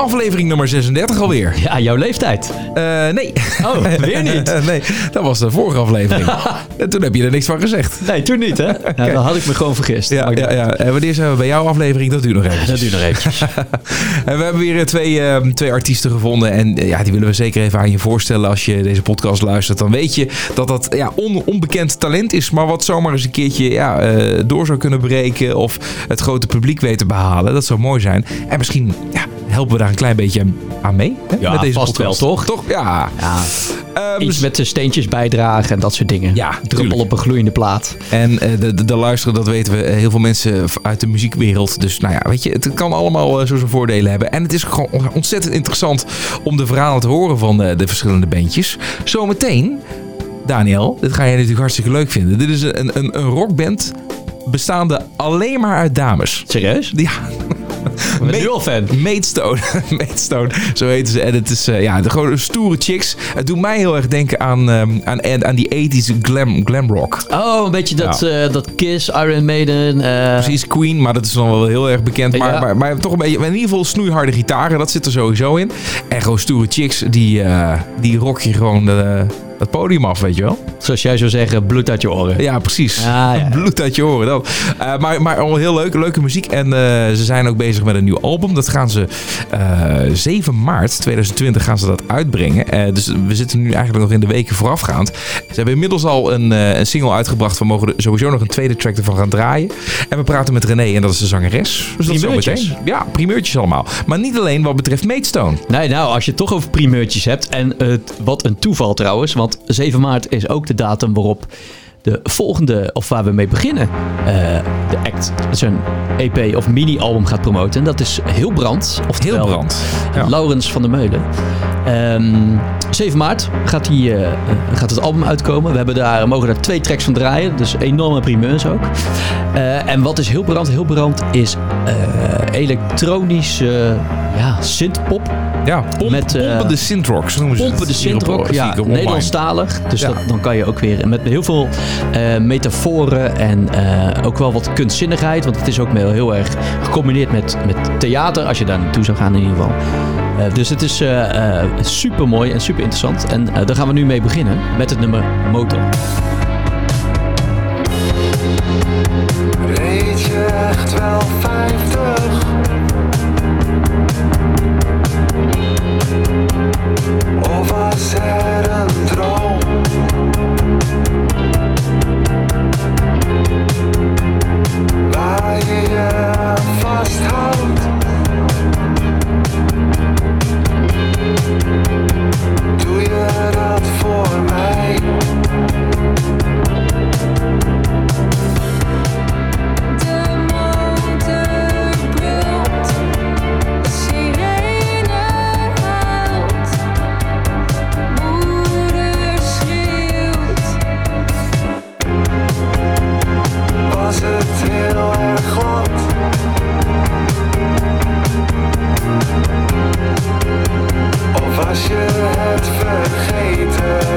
Aflevering nummer 36 alweer. Ja, jouw leeftijd. Uh, nee. Oh, weer niet? nee, dat was de vorige aflevering. en toen heb je er niks van gezegd. Nee, toen niet hè? Nou, dan had ik me gewoon vergist. Ja, ja, ja. En wanneer zijn we bij jouw aflevering? Dat duurt nog even. Dat duurt nog eventjes. en we hebben weer twee, uh, twee artiesten gevonden. En uh, ja, die willen we zeker even aan je voorstellen. Als je deze podcast luistert, dan weet je dat dat ja, on, onbekend talent is. Maar wat zomaar eens een keertje ja, door zou kunnen breken. Of het grote publiek weten behalen. Dat zou mooi zijn. En misschien ja, helpen we daar een klein beetje aan mee. Hè? Ja, met deze vast podcast. wel, toch? Toch? Ja. Ja. Um, Iets met de steentjes bijdragen en dat soort dingen. Ja, Druppel tuurlijk. op een gloeiende plaat. En uh, de, de, de luisteren, dat weten we, heel veel mensen uit de muziekwereld. Dus nou ja, weet je, het kan allemaal uh, zo zijn voordelen hebben. En het is gewoon ontzettend interessant om de verhalen te horen van uh, de verschillende bandjes. Zometeen, Daniel, dit ga jij natuurlijk hartstikke leuk vinden. Dit is een, een, een rockband bestaande alleen maar uit dames. Serieus? Ja. Ben nu al fan. Maidstone. Maidstone, zo heten ze. En het is uh, ja, de, gewoon stoere chicks. Het doet mij heel erg denken aan, um, aan, aan die 80s glam, glam rock. Oh, een beetje dat, ja. uh, dat Kiss, Iron Maiden. Uh... Precies, Queen, maar dat is dan wel heel erg bekend. Maar, Ja. maar, maar, toch een beetje, in ieder geval snoeiharde gitaren, dat zit er sowieso in. En gewoon stoere chicks, die, die rock je gewoon het podium af, weet je wel. Zoals jij zou zeggen, bloed uit je oren. Ja, precies. Ah, ja. Bloed uit je oren. Dat. Uh, maar, maar al heel leuk, leuke muziek. En uh, ze zijn ook bezig met een nieuw album. Dat gaan ze uh, 7 maart 2020 gaan ze dat uitbrengen. Dus we zitten nu eigenlijk nog in de weken voorafgaand. Ze hebben inmiddels al een, een single uitgebracht. We mogen sowieso nog een tweede track ervan gaan draaien. En we praten met René en dat is de zangeres. Dus dat zo meteen. Ja, primeurtjes allemaal. Maar niet alleen wat betreft Maidstone. Nee, nou, als je het toch over primeurtjes hebt. En wat een toeval trouwens. Want 7 maart is ook de datum waarop de volgende, of waar we mee beginnen, uh, de act zijn EP of mini-album gaat promoten. En dat is Hilbrand. Oftewel Hilbrand. Ja. Laurens van der Meulen. Um, 7 maart gaat, die, uh, gaat het album uitkomen. We hebben daar, mogen daar twee tracks van draaien. Dus enorme primeurs ook. Uh, en wat is Hilbrand? Hilbrand is uh, elektronische ja, synthpop. Ja, pomp, met, uh, pompen de synthrock. Noemen ze pompen de synthrock, ja. Nederlandstalig. Dus ja. dat, dan kan je ook weer met heel veel uh, metaforen en uh, ook wel wat kunstzinnigheid. Want het is ook heel erg gecombineerd met, met theater. Als je daar naartoe zou gaan in ieder geval. Uh, dus het is super mooi en super interessant. En daar gaan we nu mee beginnen met het nummer Motor. Je echt wel 50? Of was er een als je het vergeten.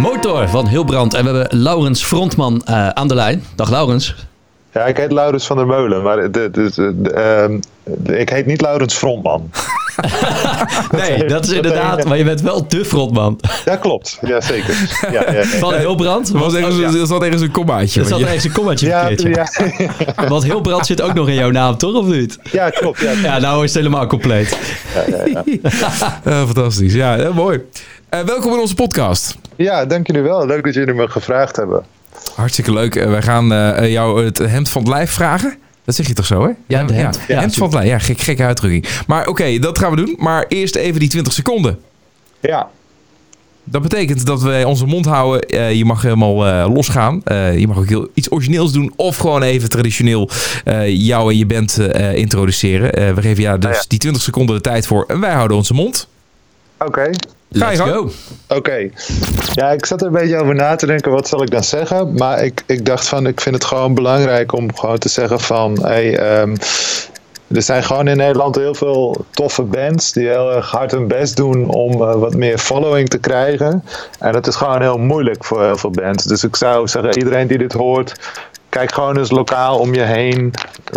Mentor van Hilbrand. En we hebben Laurens Frontman eh, aan de lijn. Dag Laurens. Ja, ik heet Laurens van der Meulen, maar de, de, de- de, ehm, ik heet niet Laurens Frontman. Nee, dat is inderdaad, maar je bent wel de frontman Ja, klopt. Ja, zeker. Ja, ja, ja. van Hilbrand. Er was ergens, er zat ergens een kommaatje. Er zat ergens een kommaatje Ja, ja. ja, Want Hilbrand zit ook nog in jouw naam, toch? Of niet? ja, klopt. Ja, Ja, nou is het helemaal compleet. Eh, fantastisch. Ja, heel mooi. Eh, welkom in onze podcast. ja, dank jullie wel. Leuk dat jullie me gevraagd hebben. Hartstikke leuk. Eh, wij gaan eh, jou het hemd van het lijf vragen. Dat zeg je toch zo, hè? Ja, de hemd. Ja, Ja, hemd van het lijf. Ja, gek, gekke uitdrukking. Maar oké, dat gaan we doen. Maar eerst even die 20 seconden. Ja, Dat betekent dat wij onze mond houden. Eh, je mag helemaal eh, losgaan. Eh, je mag ook heel, iets origineels doen. Of gewoon even traditioneel eh, jou en je band eh, introduceren. Eh, we geven ja dus ja. die 20 seconden de tijd voor. En wij houden onze mond. Oké. Let's go. Oké. Ja, ik zat er een beetje over na te denken, wat zal ik dan zeggen? Maar ik, ik dacht van, ik vind het gewoon belangrijk om gewoon te zeggen van... Hey, ehm, er zijn gewoon in Nederland heel veel toffe bands die heel erg hard hun best doen om eh, wat meer following te krijgen. En dat is gewoon heel moeilijk voor heel veel bands. Dus ik zou zeggen, iedereen die dit hoort, kijk gewoon eens lokaal om je heen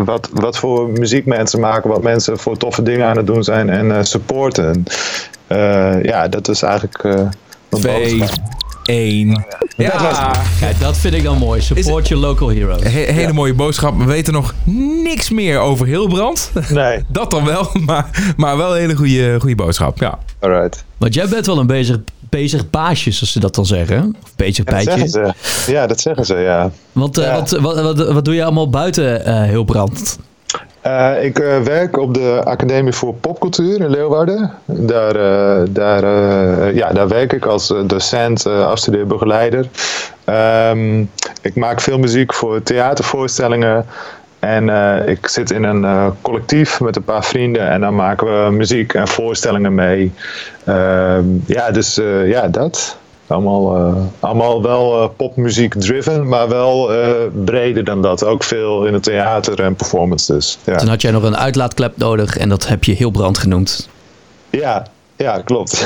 wat, wat voor muziek mensen maken, wat mensen voor toffe dingen aan het doen zijn en eh, supporten. Eh, ja, dat is eigenlijk eh Twee, één. Ja, Kijk, dat vind ik dan mooi. Support your local heroes. he- hele mooie boodschap. We weten nog niks meer over Hilbrand. Nee, Dat dan wel, maar, maar wel een hele goede, goede boodschap. Ja. alright. Want jij bent wel een bezig, bezig baasje, zoals ze dat dan zeggen. Of bezig dat bijtje. ze. Ja, dat zeggen ze, ja. Want eh, Ja. wat, wat, wat, wat doe je allemaal buiten eh Hilbrand? Eh, ik eh, werk op de Academie voor Popcultuur in Leeuwarden. Daar, eh, daar, ja, daar werk ik als docent, afstudeerbegeleider. Ehm, ik maak veel muziek voor theatervoorstellingen. En ik zit in een collectief met een paar vrienden en dan maken we muziek en voorstellingen mee. Ehm, ja, dus ja, dat. Allemaal, eh, allemaal wel eh, popmuziek driven, maar wel eh, breder dan dat. Ook veel in het theater en performances. Ja, Toen had jij nog een uitlaatklep nodig en dat heb je Hilbrand genoemd. ja, ja klopt.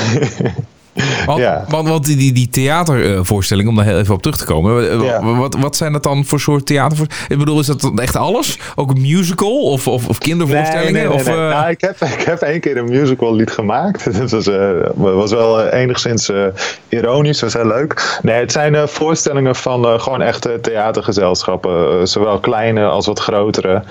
Want, Ja. want, want die, die, theatervoorstelling, om daar heel even op terug te komen. eh, Ja. Wat, wat zijn dat dan voor soort theatervoorstellingen? Ik bedoel, is dat dan echt alles? Ook een musical of, of, of kindervoorstellingen? Nee, nee, nee, of, eh, Nou, ik, heb, ik heb één keer een musical lied gemaakt. Dat was, eh, was wel enigszins ironisch, was heel leuk. Nee, het zijn voorstellingen van gewoon echte theatergezelschappen. zowel kleine als wat grotere.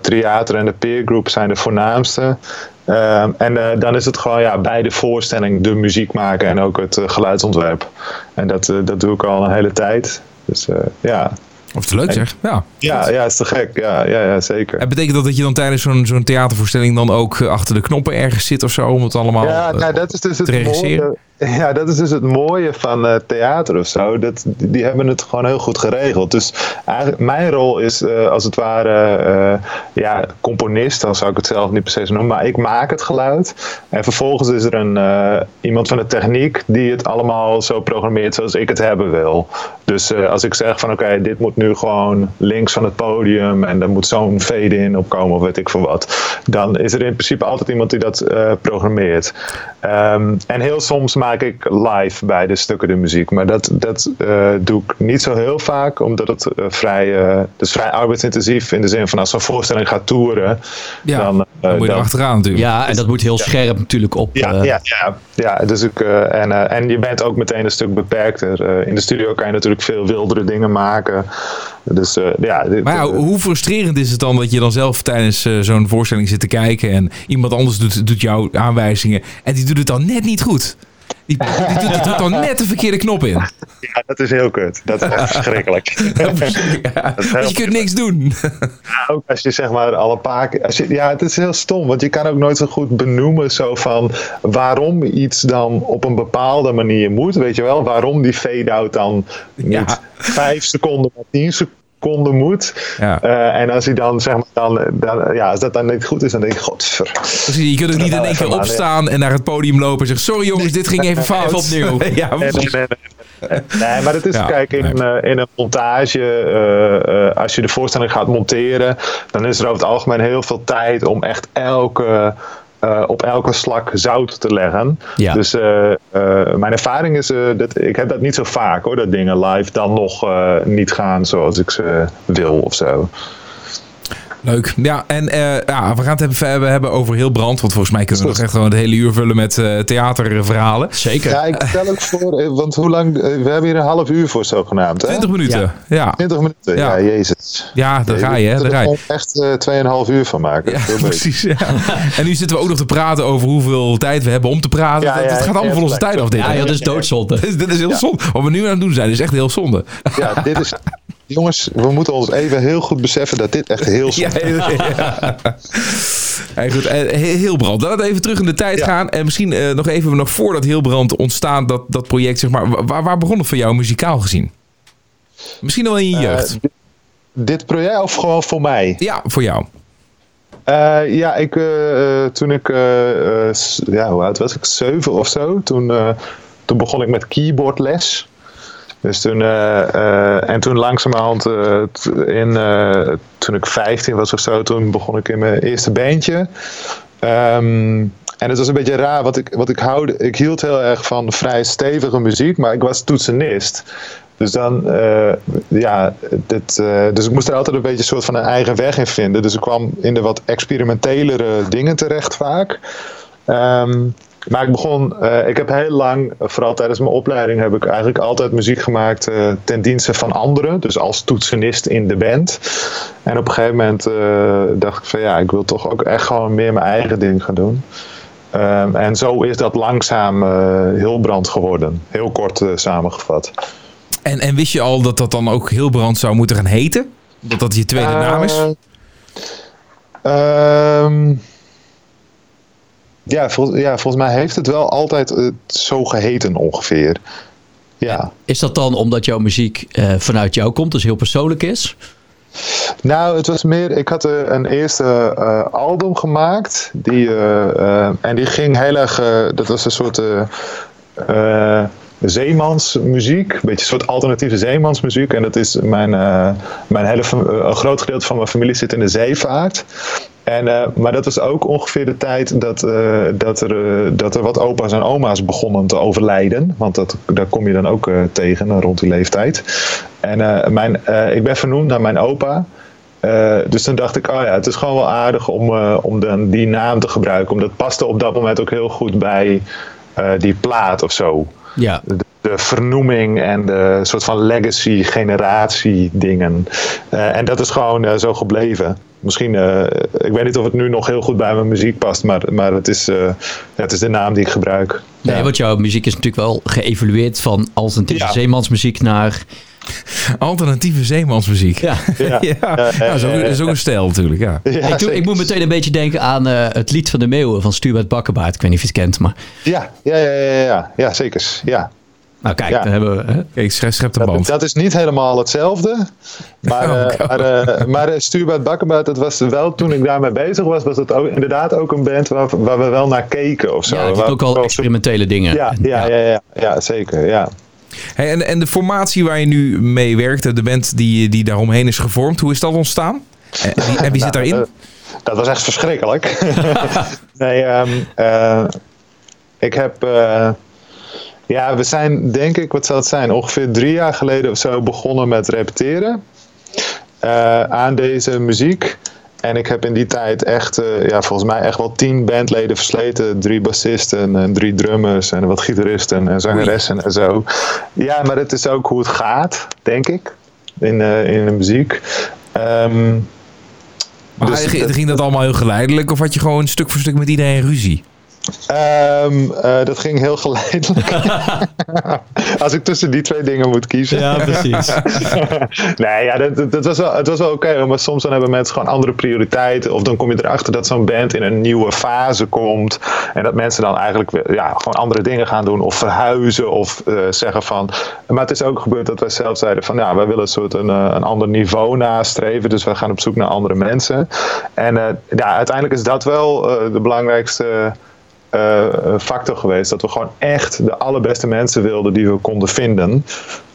Triater en de Peer Group zijn de voornaamste. Ehm, en eh, dan is het gewoon ja, bij de voorstelling de muziek maken en ook het eh, geluidsontwerp. En dat, eh, dat doe ik al een hele tijd. Dus ja. of te leuk zeg. Ja. Ja, ja, is te gek. Ja, ja, ja zeker. En betekent dat dat je dan tijdens zo'n zo'n theatervoorstelling dan ook achter de knoppen ergens zit of zo? Om het allemaal Ja, nou, dat is dus het te regisseren? mooie. Ja, dat is dus het mooie van eh, theater of zo. Dat, die hebben het gewoon heel goed geregeld. Dus mijn rol is eh, als het ware eh, ja, componist, dan zou ik het zelf niet zo noemen, maar ik maak het geluid. En vervolgens is er een, iemand van de techniek die het allemaal zo programmeert zoals ik het hebben wil. Dus als ik zeg van oké, dit moet nu gewoon links van het podium en er moet zo'n fade-in opkomen of weet ik veel wat. Dan is er in principe altijd iemand die dat programmeert. Ehm, en heel soms maak ik live bij de stukken de muziek. Maar dat, dat eh, doe ik niet zo heel vaak, omdat het eh, vrij, eh, dus vrij arbeidsintensief in de zin van als zo'n voorstelling gaat toeren, Ja, dan, eh, dan moet je dan- erachteraan natuurlijk. Ja, en dat moet heel scherp natuurlijk op. ja, ja, ja, ja, dus ik, eh, en, eh, en je bent ook meteen een stuk beperkter. Eh, in de studio kan je natuurlijk veel wildere dingen maken. Dus eh, ja, dit- Maar ja, hoe frustrerend is het dan dat je dan zelf tijdens zo'n voorstelling zit te kijken en iemand anders doet, doet jouw aanwijzingen en die doet het dan net niet goed? Die, die doet, die doet dan net de verkeerde knop in. ja, dat is heel kut. Dat is echt verschrikkelijk. Ja, is je kunt niks doen. ook als je zeg maar al een paar keer. Als je, ja, het is heel stom, want je kan ook nooit zo goed benoemen zo van waarom iets dan op een bepaalde manier moet. Weet je wel, waarom die fade-out dan niet Ja. vijf seconden, maar tien seconden moet. Ja. Eh, en als hij dan zeg maar dan, dan, ja, als dat dan niet goed is, dan denk ik, godver. Precies, je kunt ook niet in één keer maar, opstaan en naar het podium lopen en zeggen: Sorry jongens, dit ging even fout. Opnieuw. ja, Nee, maar het is, Ja, kijk, in, nee. eh, in een montage, eh, als je de voorstelling gaat monteren, dan is er over het algemeen heel veel tijd om echt elke eh, op elke slak zout te leggen. Ja. Dus eh, eh, mijn ervaring is, dat ik heb dat niet zo vaak hoor, dat dingen live dan nog niet gaan zoals ik ze wil of zo. Leuk. Ja, en eh, ja, we gaan het hebben, hebben, hebben over heel brand. Want volgens mij kunnen we nog echt gewoon het hele uur vullen met eh, theaterverhalen. Zeker. Ja, ik stel ook voor, eh, want hoe lang, we hebben hier een half uur voor zogenaamd hè? 20 minuten. Ja, ja. 20 minuten, Ja. ja, jezus. daar ga je, hè. Daar ga je. er echt eh 2,5 uur van maken. Ja, precies. Ja. En nu zitten we ook nog te praten over hoeveel tijd we hebben om te praten. Ja, dat, ja, dat gaat allemaal ja, van onze tijd af, dit. Ja, dat is doodzonde. Dit is, dit is heel zonde. Wat we nu aan het doen zijn, is echt heel zonde. Ja, dit is, jongens, we moeten ons even heel goed beseffen dat dit echt heel Ja, is. ja. Hey, goed, eh. Laten we even terug in de tijd Ja. gaan. En misschien eh, nog even nog voordat Hilbrand ontstaat, dat, dat project, zeg maar. wa- Waar, waar begon het voor jou muzikaal gezien? Misschien al in je jeugd. Eh, dit, dit project of gewoon voor mij? ja, voor jou. Ja, ik, toen ik, ja, hoe oud was ik? Zeven of zo. Toen, toen begon ik met keyboardles. Dus toen, eh, eh, en toen langzamerhand, eh, in, toen ik 15 was of zo, toen begon ik in mijn eerste bandje. Ehm, en het was een beetje raar, want ik, wat ik, houde, ik hield heel erg van vrij stevige muziek, maar ik was toetsenist. Dus dan, ja, dit, dus ik moest er altijd een beetje een soort van een eigen weg in vinden. Dus ik kwam in de wat experimentelere dingen terecht vaak. Ehm, maar ik begon, eh, ik heb heel lang, vooral tijdens mijn opleiding, heb ik eigenlijk altijd muziek gemaakt eh, ten dienste van anderen. Dus als toetsenist in de band. En op een gegeven moment eh, dacht ik van ja, ik wil toch ook echt gewoon meer mijn eigen ding gaan doen. Ehm, en zo is dat langzaam heel brand geworden. Heel kort samengevat. En, en wist je al dat dat dan ook Hilbrand zou moeten gaan heten? Dat dat je tweede naam is? Eh, ehm, ja, vol- ja, volgens mij heeft het wel altijd eh, zo geheten ongeveer. Ja. Is dat dan omdat jouw muziek eh, vanuit jou komt, dus heel persoonlijk is? Nou, het was meer. Ik had eh, een eerste album gemaakt. Die, en die ging heel erg. dat was een soort. zeemansmuziek, een beetje een soort alternatieve zeemansmuziek. En dat is mijn, mijn hele, een groot gedeelte van mijn familie zit in de zeevaart. En, eh, maar dat was ook ongeveer de tijd dat, eh, dat, er, eh, dat er wat opa's en oma's begonnen te overlijden. Want dat, daar kom je dan ook tegen rond die leeftijd. En mijn, ik ben vernoemd naar mijn opa. Dus toen dacht ik, oh ja, het is gewoon wel aardig om, om dan die naam te gebruiken. Omdat het paste op dat moment ook heel goed bij die plaat of zo. Ja. De, vernoeming en de soort van legacy, generatie dingen. Eh, en dat is gewoon eh, zo gebleven. Misschien, eh, ik weet niet of het nu nog heel goed bij mijn muziek past, maar, maar het, is, eh, ja, het is de naam die ik gebruik. Nee, Ja. want jouw muziek is natuurlijk wel geëvolueerd van alternatieve Ja. zeemansmuziek naar... Alternatieve zeemansmuziek. Ja. ja. Ja. Ja, is ook, ook een stijl natuurlijk, ja. Ja, ik, moet meteen een beetje denken aan eh, het lied van de meeuwen van Stuart Bakkenbaard. Ik weet niet of je het kent, maar... ja, ja, ja, ja, ja, ja, zeker. Ja. Nou kijk, Ja. dan hebben we... hè? Kijk, schep, schep de Dat, band. dat is niet helemaal hetzelfde. Maar, Oh, eh, maar, eh, maar eh, Stuurbaard Bakkenbaard, dat was wel toen ik daarmee bezig was, was het ook, inderdaad ook een band waar, waar we wel naar keken of zo. Ja, het Waar ook al experimentele dingen. Ja, ja, ja, ja, ja, zeker. Ja. Hey, en, en de formatie waar je nu mee werkt, de band die, die daaromheen is gevormd, hoe is dat ontstaan? En wie, en wie zit daarin? Nou, eh, dat was echt verschrikkelijk. nee, ehm, eh, ik heb. eh, ja, we zijn, denk ik, wat zal het zijn? Ongeveer drie jaar geleden of zo begonnen met repeteren eh, aan deze muziek. En ik heb in die tijd echt, eh, ja, volgens mij echt wel tien bandleden versleten. Drie bassisten en drie drummers en wat gitaristen en zangeressen en zo. Ja, maar het is ook hoe het gaat, denk ik, in, eh, in de muziek. Ehm, Maar dus ging, dat- ging dat allemaal heel geleidelijk of had je gewoon stuk voor stuk met iedereen ruzie? Ehm, eh, dat ging heel geleidelijk. Als ik tussen die twee dingen moet kiezen. Ja, precies. nee, ja, dat, dat- was wel, het was wel oké. maar soms dan hebben mensen gewoon andere prioriteiten. Of dan kom je erachter dat zo'n band in een nieuwe fase komt. En dat mensen dan eigenlijk ja, gewoon andere dingen gaan doen. Of verhuizen. Of eh, zeggen van... Maar het is ook gebeurd dat wij zelf zeiden van... Ja, wij willen een soort een, eh, een ander niveau nastreven. Dus wij gaan op zoek naar andere mensen. En ja, uiteindelijk is dat wel de belangrijkste eh, factor geweest. Dat we gewoon echt de allerbeste mensen wilden die we konden vinden.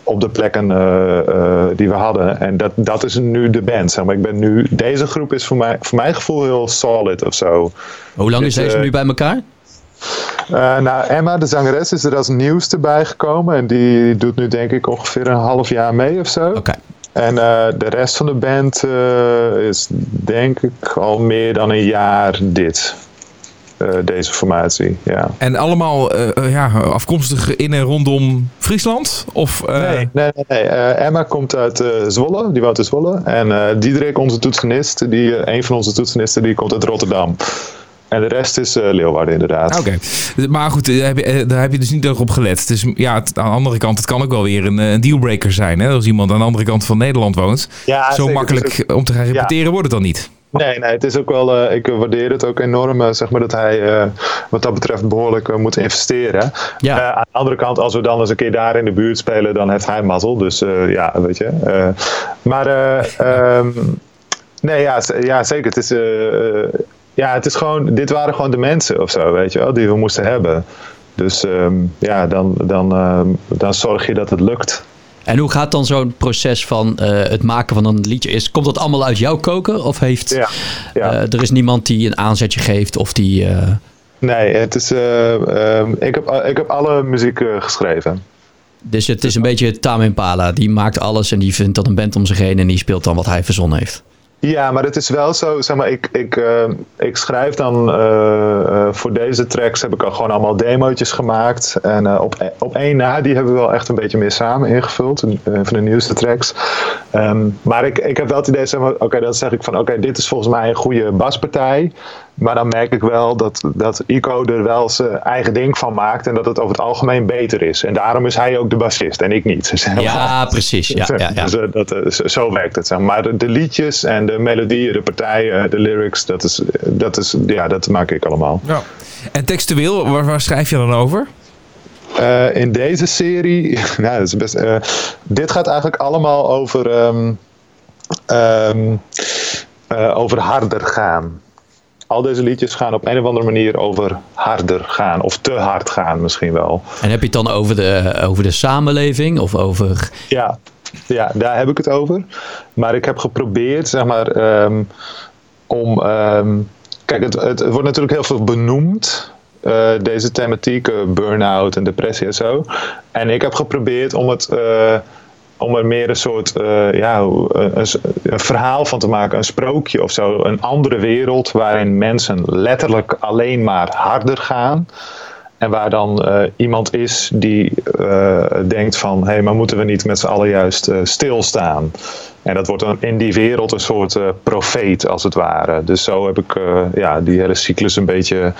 op de plekken eh, eh, die we hadden. En dat, dat is nu de band. Zeg maar. Ik ben nu, deze groep is voor, mij, voor mijn gevoel heel solid of zo. Hoe lang is Dus, deze nu bij elkaar? Eh, nou, Emma, de zangeres, is er als nieuwste bijgekomen. En die doet nu denk ik ongeveer een half jaar mee of zo. Oké. En de rest van de band is denk ik al meer dan een jaar dit. Eh, deze formatie, ja. En allemaal eh, eh, ja, afkomstig in en rondom Friesland? Of, Nee, nee, nee. nee. Emma komt uit Zwolle, die woont in Zwolle. En Diederik, onze toetsenist, die, een van onze toetsenisten, die komt uit Rotterdam. En de rest is eh, Leeuwarden inderdaad. Oké, maar goed, daar heb, je, daar heb je dus niet erg op gelet. Dus ja, het- aan de andere kant, het kan ook wel weer een, een dealbreaker zijn. Hè? Als iemand aan de andere kant van Nederland woont. Ja, Zo zeker. makkelijk is om te gaan repeteren wordt het dan niet. Nee, nee, het is ook wel. eh, ik waardeer het ook enorm, eh, zeg maar, dat hij eh, wat dat betreft behoorlijk eh, moet investeren. Ja. Aan de andere kant, als we dan eens een keer daar in de buurt spelen, dan heeft hij mazzel. Dus ja, weet je. maar eh, ehm, nee, ja, ja, zeker. Het is, ja, het is gewoon. Dit waren gewoon de mensen of zo, weet je wel, die we moesten hebben. Dus ehm, ja, dan, dan, ehm, dan zorg je dat het lukt. En hoe gaat dan zo'n proces van eh, het maken van een liedje? Is, komt dat allemaal uit jouw koken? Of heeft Ja, ja. eh, er is niemand die een aanzetje geeft of die... eh, Nee, het is, ik, heb, ik heb alle muziek geschreven. dus het is een beetje Tame Impala. Die maakt alles en die vindt dat een band om zich heen en die speelt dan wat hij verzonnen heeft. Ja, maar het is wel zo, zeg maar, ik, ik, eh, ik schrijf dan eh, eh, voor deze tracks heb ik al gewoon allemaal demootjes gemaakt. En op, op één na, die hebben we wel echt een beetje meer samen ingevuld, van de nieuwste tracks. Ehm, maar ik, ik heb wel het idee, zeg maar, oké, dan zeg ik van, oké, dit is volgens mij een goede baspartij. Maar dan merk ik wel dat, dat Ico er wel zijn eigen ding van maakt en dat het over het algemeen beter is. En daarom is hij ook de bassist en ik niet. zeg. Ja, precies. Ja, ja, ja. Dus, eh, dat, eh, zo- werkt het. Zeg maar de, de liedjes en de melodieën, de partijen, de lyrics, dat, is, dat, is, ja, dat maak ik allemaal. Ja. En textueel, waar, waar schrijf je dan over? Eh, in deze serie, nou, dat is best, eh, dit gaat eigenlijk allemaal over, ehm, ehm, eh, over harder gaan. Al deze liedjes gaan op een of andere manier over harder gaan. Of te hard gaan misschien wel. En heb je het dan over de, over de samenleving of over... Ja, ja, daar heb ik het over. Maar ik heb geprobeerd, zeg maar, ehm, om. ehm, kijk, het, het, wordt natuurlijk heel veel benoemd. eh, deze thematiek, eh, burn-out en depressie en zo. En ik heb geprobeerd om het. eh, om er meer een soort eh, ja, een, een, verhaal van te maken, een sprookje of zo. Een andere wereld waarin mensen letterlijk alleen maar harder gaan. En waar dan eh, iemand is die eh, denkt van... hé, hey, maar moeten we niet met z'n allen juist stilstaan? En dat wordt dan in die wereld een soort profeet, als het ware. Dus zo heb ik ja, die hele cyclus een beetje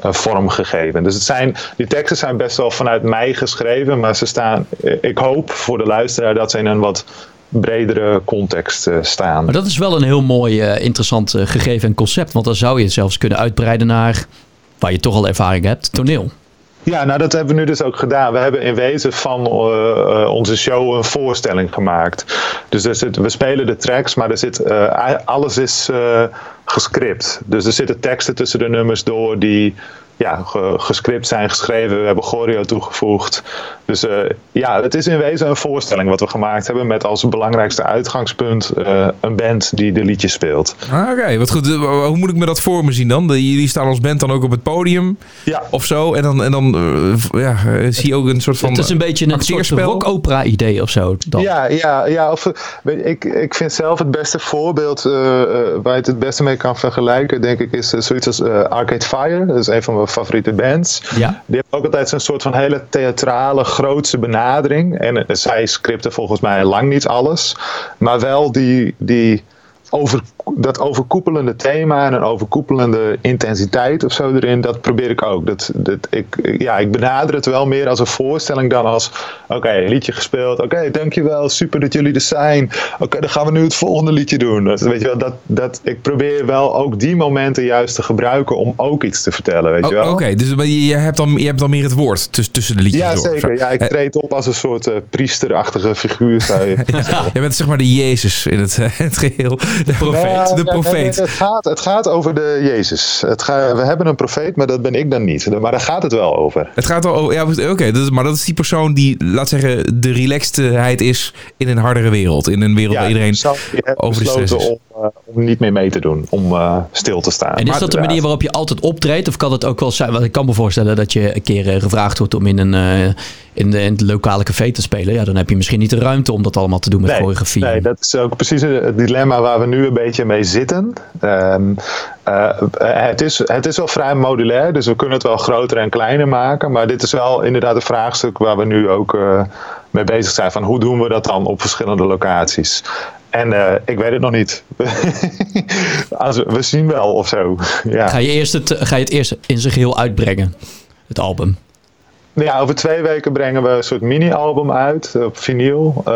vorm gegeven. Dus het zijn, die teksten zijn best wel vanuit mij geschreven... maar ze staan, eh, ik hoop voor de luisteraar... dat ze in een wat bredere context eh, staan. Maar dat is wel een heel mooi, eh, interessant eh, gegeven en concept. Want dan zou je het zelfs kunnen uitbreiden naar, waar je toch al ervaring hebt, toneel. Ja, nou dat hebben we nu dus ook gedaan. We hebben in wezen van eh, eh, onze show een voorstelling gemaakt. Dus er zit, we spelen de tracks, maar er zit, eh, alles is eh, gescript. Dus er zitten teksten tussen de nummers door die ja, ge- gescript zijn geschreven. We hebben choreo toegevoegd. Dus eh, ja, het is in wezen een voorstelling wat we gemaakt hebben met als belangrijkste uitgangspunt eh, een band die de liedjes speelt. Ah, Oké, wat goed. Eh, Hoe moet ik me dat voor me zien dan? Jullie staan als band dan ook op het podium Ja, of zo. En dan, en dan ja, zie je ook een soort van... het is een beetje een soort rock-opera idee of zo. Dan. Ja, ja, ja of, weet je, ik, ik vind zelf het beste voorbeeld waar je het het beste mee kan vergelijken, denk ik, is zoiets als Arcade Fire. Dat is een van mijn favoriete bands. Ja. Die hebben ook altijd zo'n soort van hele theatrale, grootse benadering. En eh, zij scripten volgens mij lang niet alles, maar wel die. die over, dat overkoepelende thema en een overkoepelende intensiteit of zo erin, dat probeer ik ook. Dat, dat, ik, ja, ik benader het wel meer als een voorstelling dan als: oké, een liedje gespeeld, oké, dankjewel, super dat jullie er zijn. Oké, dan gaan we nu het volgende liedje doen. Dat, weet je wel, dat, dat, ik probeer wel ook die momenten juist te gebruiken om ook iets te vertellen. Weet je wel? Oké, dus je, hebt dan, je hebt dan meer het woord tussen, tussen de liedjes Ja, door. zeker. Ja, ik Eh, treed op als een soort eh, priesterachtige figuur. Zou je Je bent zeg maar de Jezus in het, het geheel. De profeet. De profeet. het, gaat, het gaat over de Jezus. Het ga, we hebben een profeet, maar dat ben ik dan niet. Maar daar gaat het wel over. Het gaat wel over, ja, oké, maar dat is die persoon die, laat zeggen, de relaxedheid is in een hardere wereld. In een wereld waar iedereen over de stress is. om, om niet meer mee te doen. Om eh, stil te staan. En is dat de manier waarop je altijd optreedt? Of kan het ook wel zijn? Want ik kan me voorstellen dat je een keer eh, gevraagd wordt om in een eh, in, de, in het lokale café te spelen. Ja, dan heb je misschien niet de ruimte om dat allemaal te doen met choreografie. Nee, dat is ook precies het dilemma waar we nu een beetje mee zitten. Ehm, eh, het, is, het is wel vrij modulair, dus we kunnen het wel groter en kleiner maken. Maar dit is wel inderdaad een vraagstuk waar we nu ook eh, mee bezig zijn. Van hoe doen we dat dan op verschillende locaties? En eh, ik weet het nog niet. Als we, zien wel of zo. Ja. Ga, je eerst het, ga je het eerst in zijn geheel uitbrengen? Het album. ja, over twee weken brengen we een soort mini-album uit op vinyl. Eh,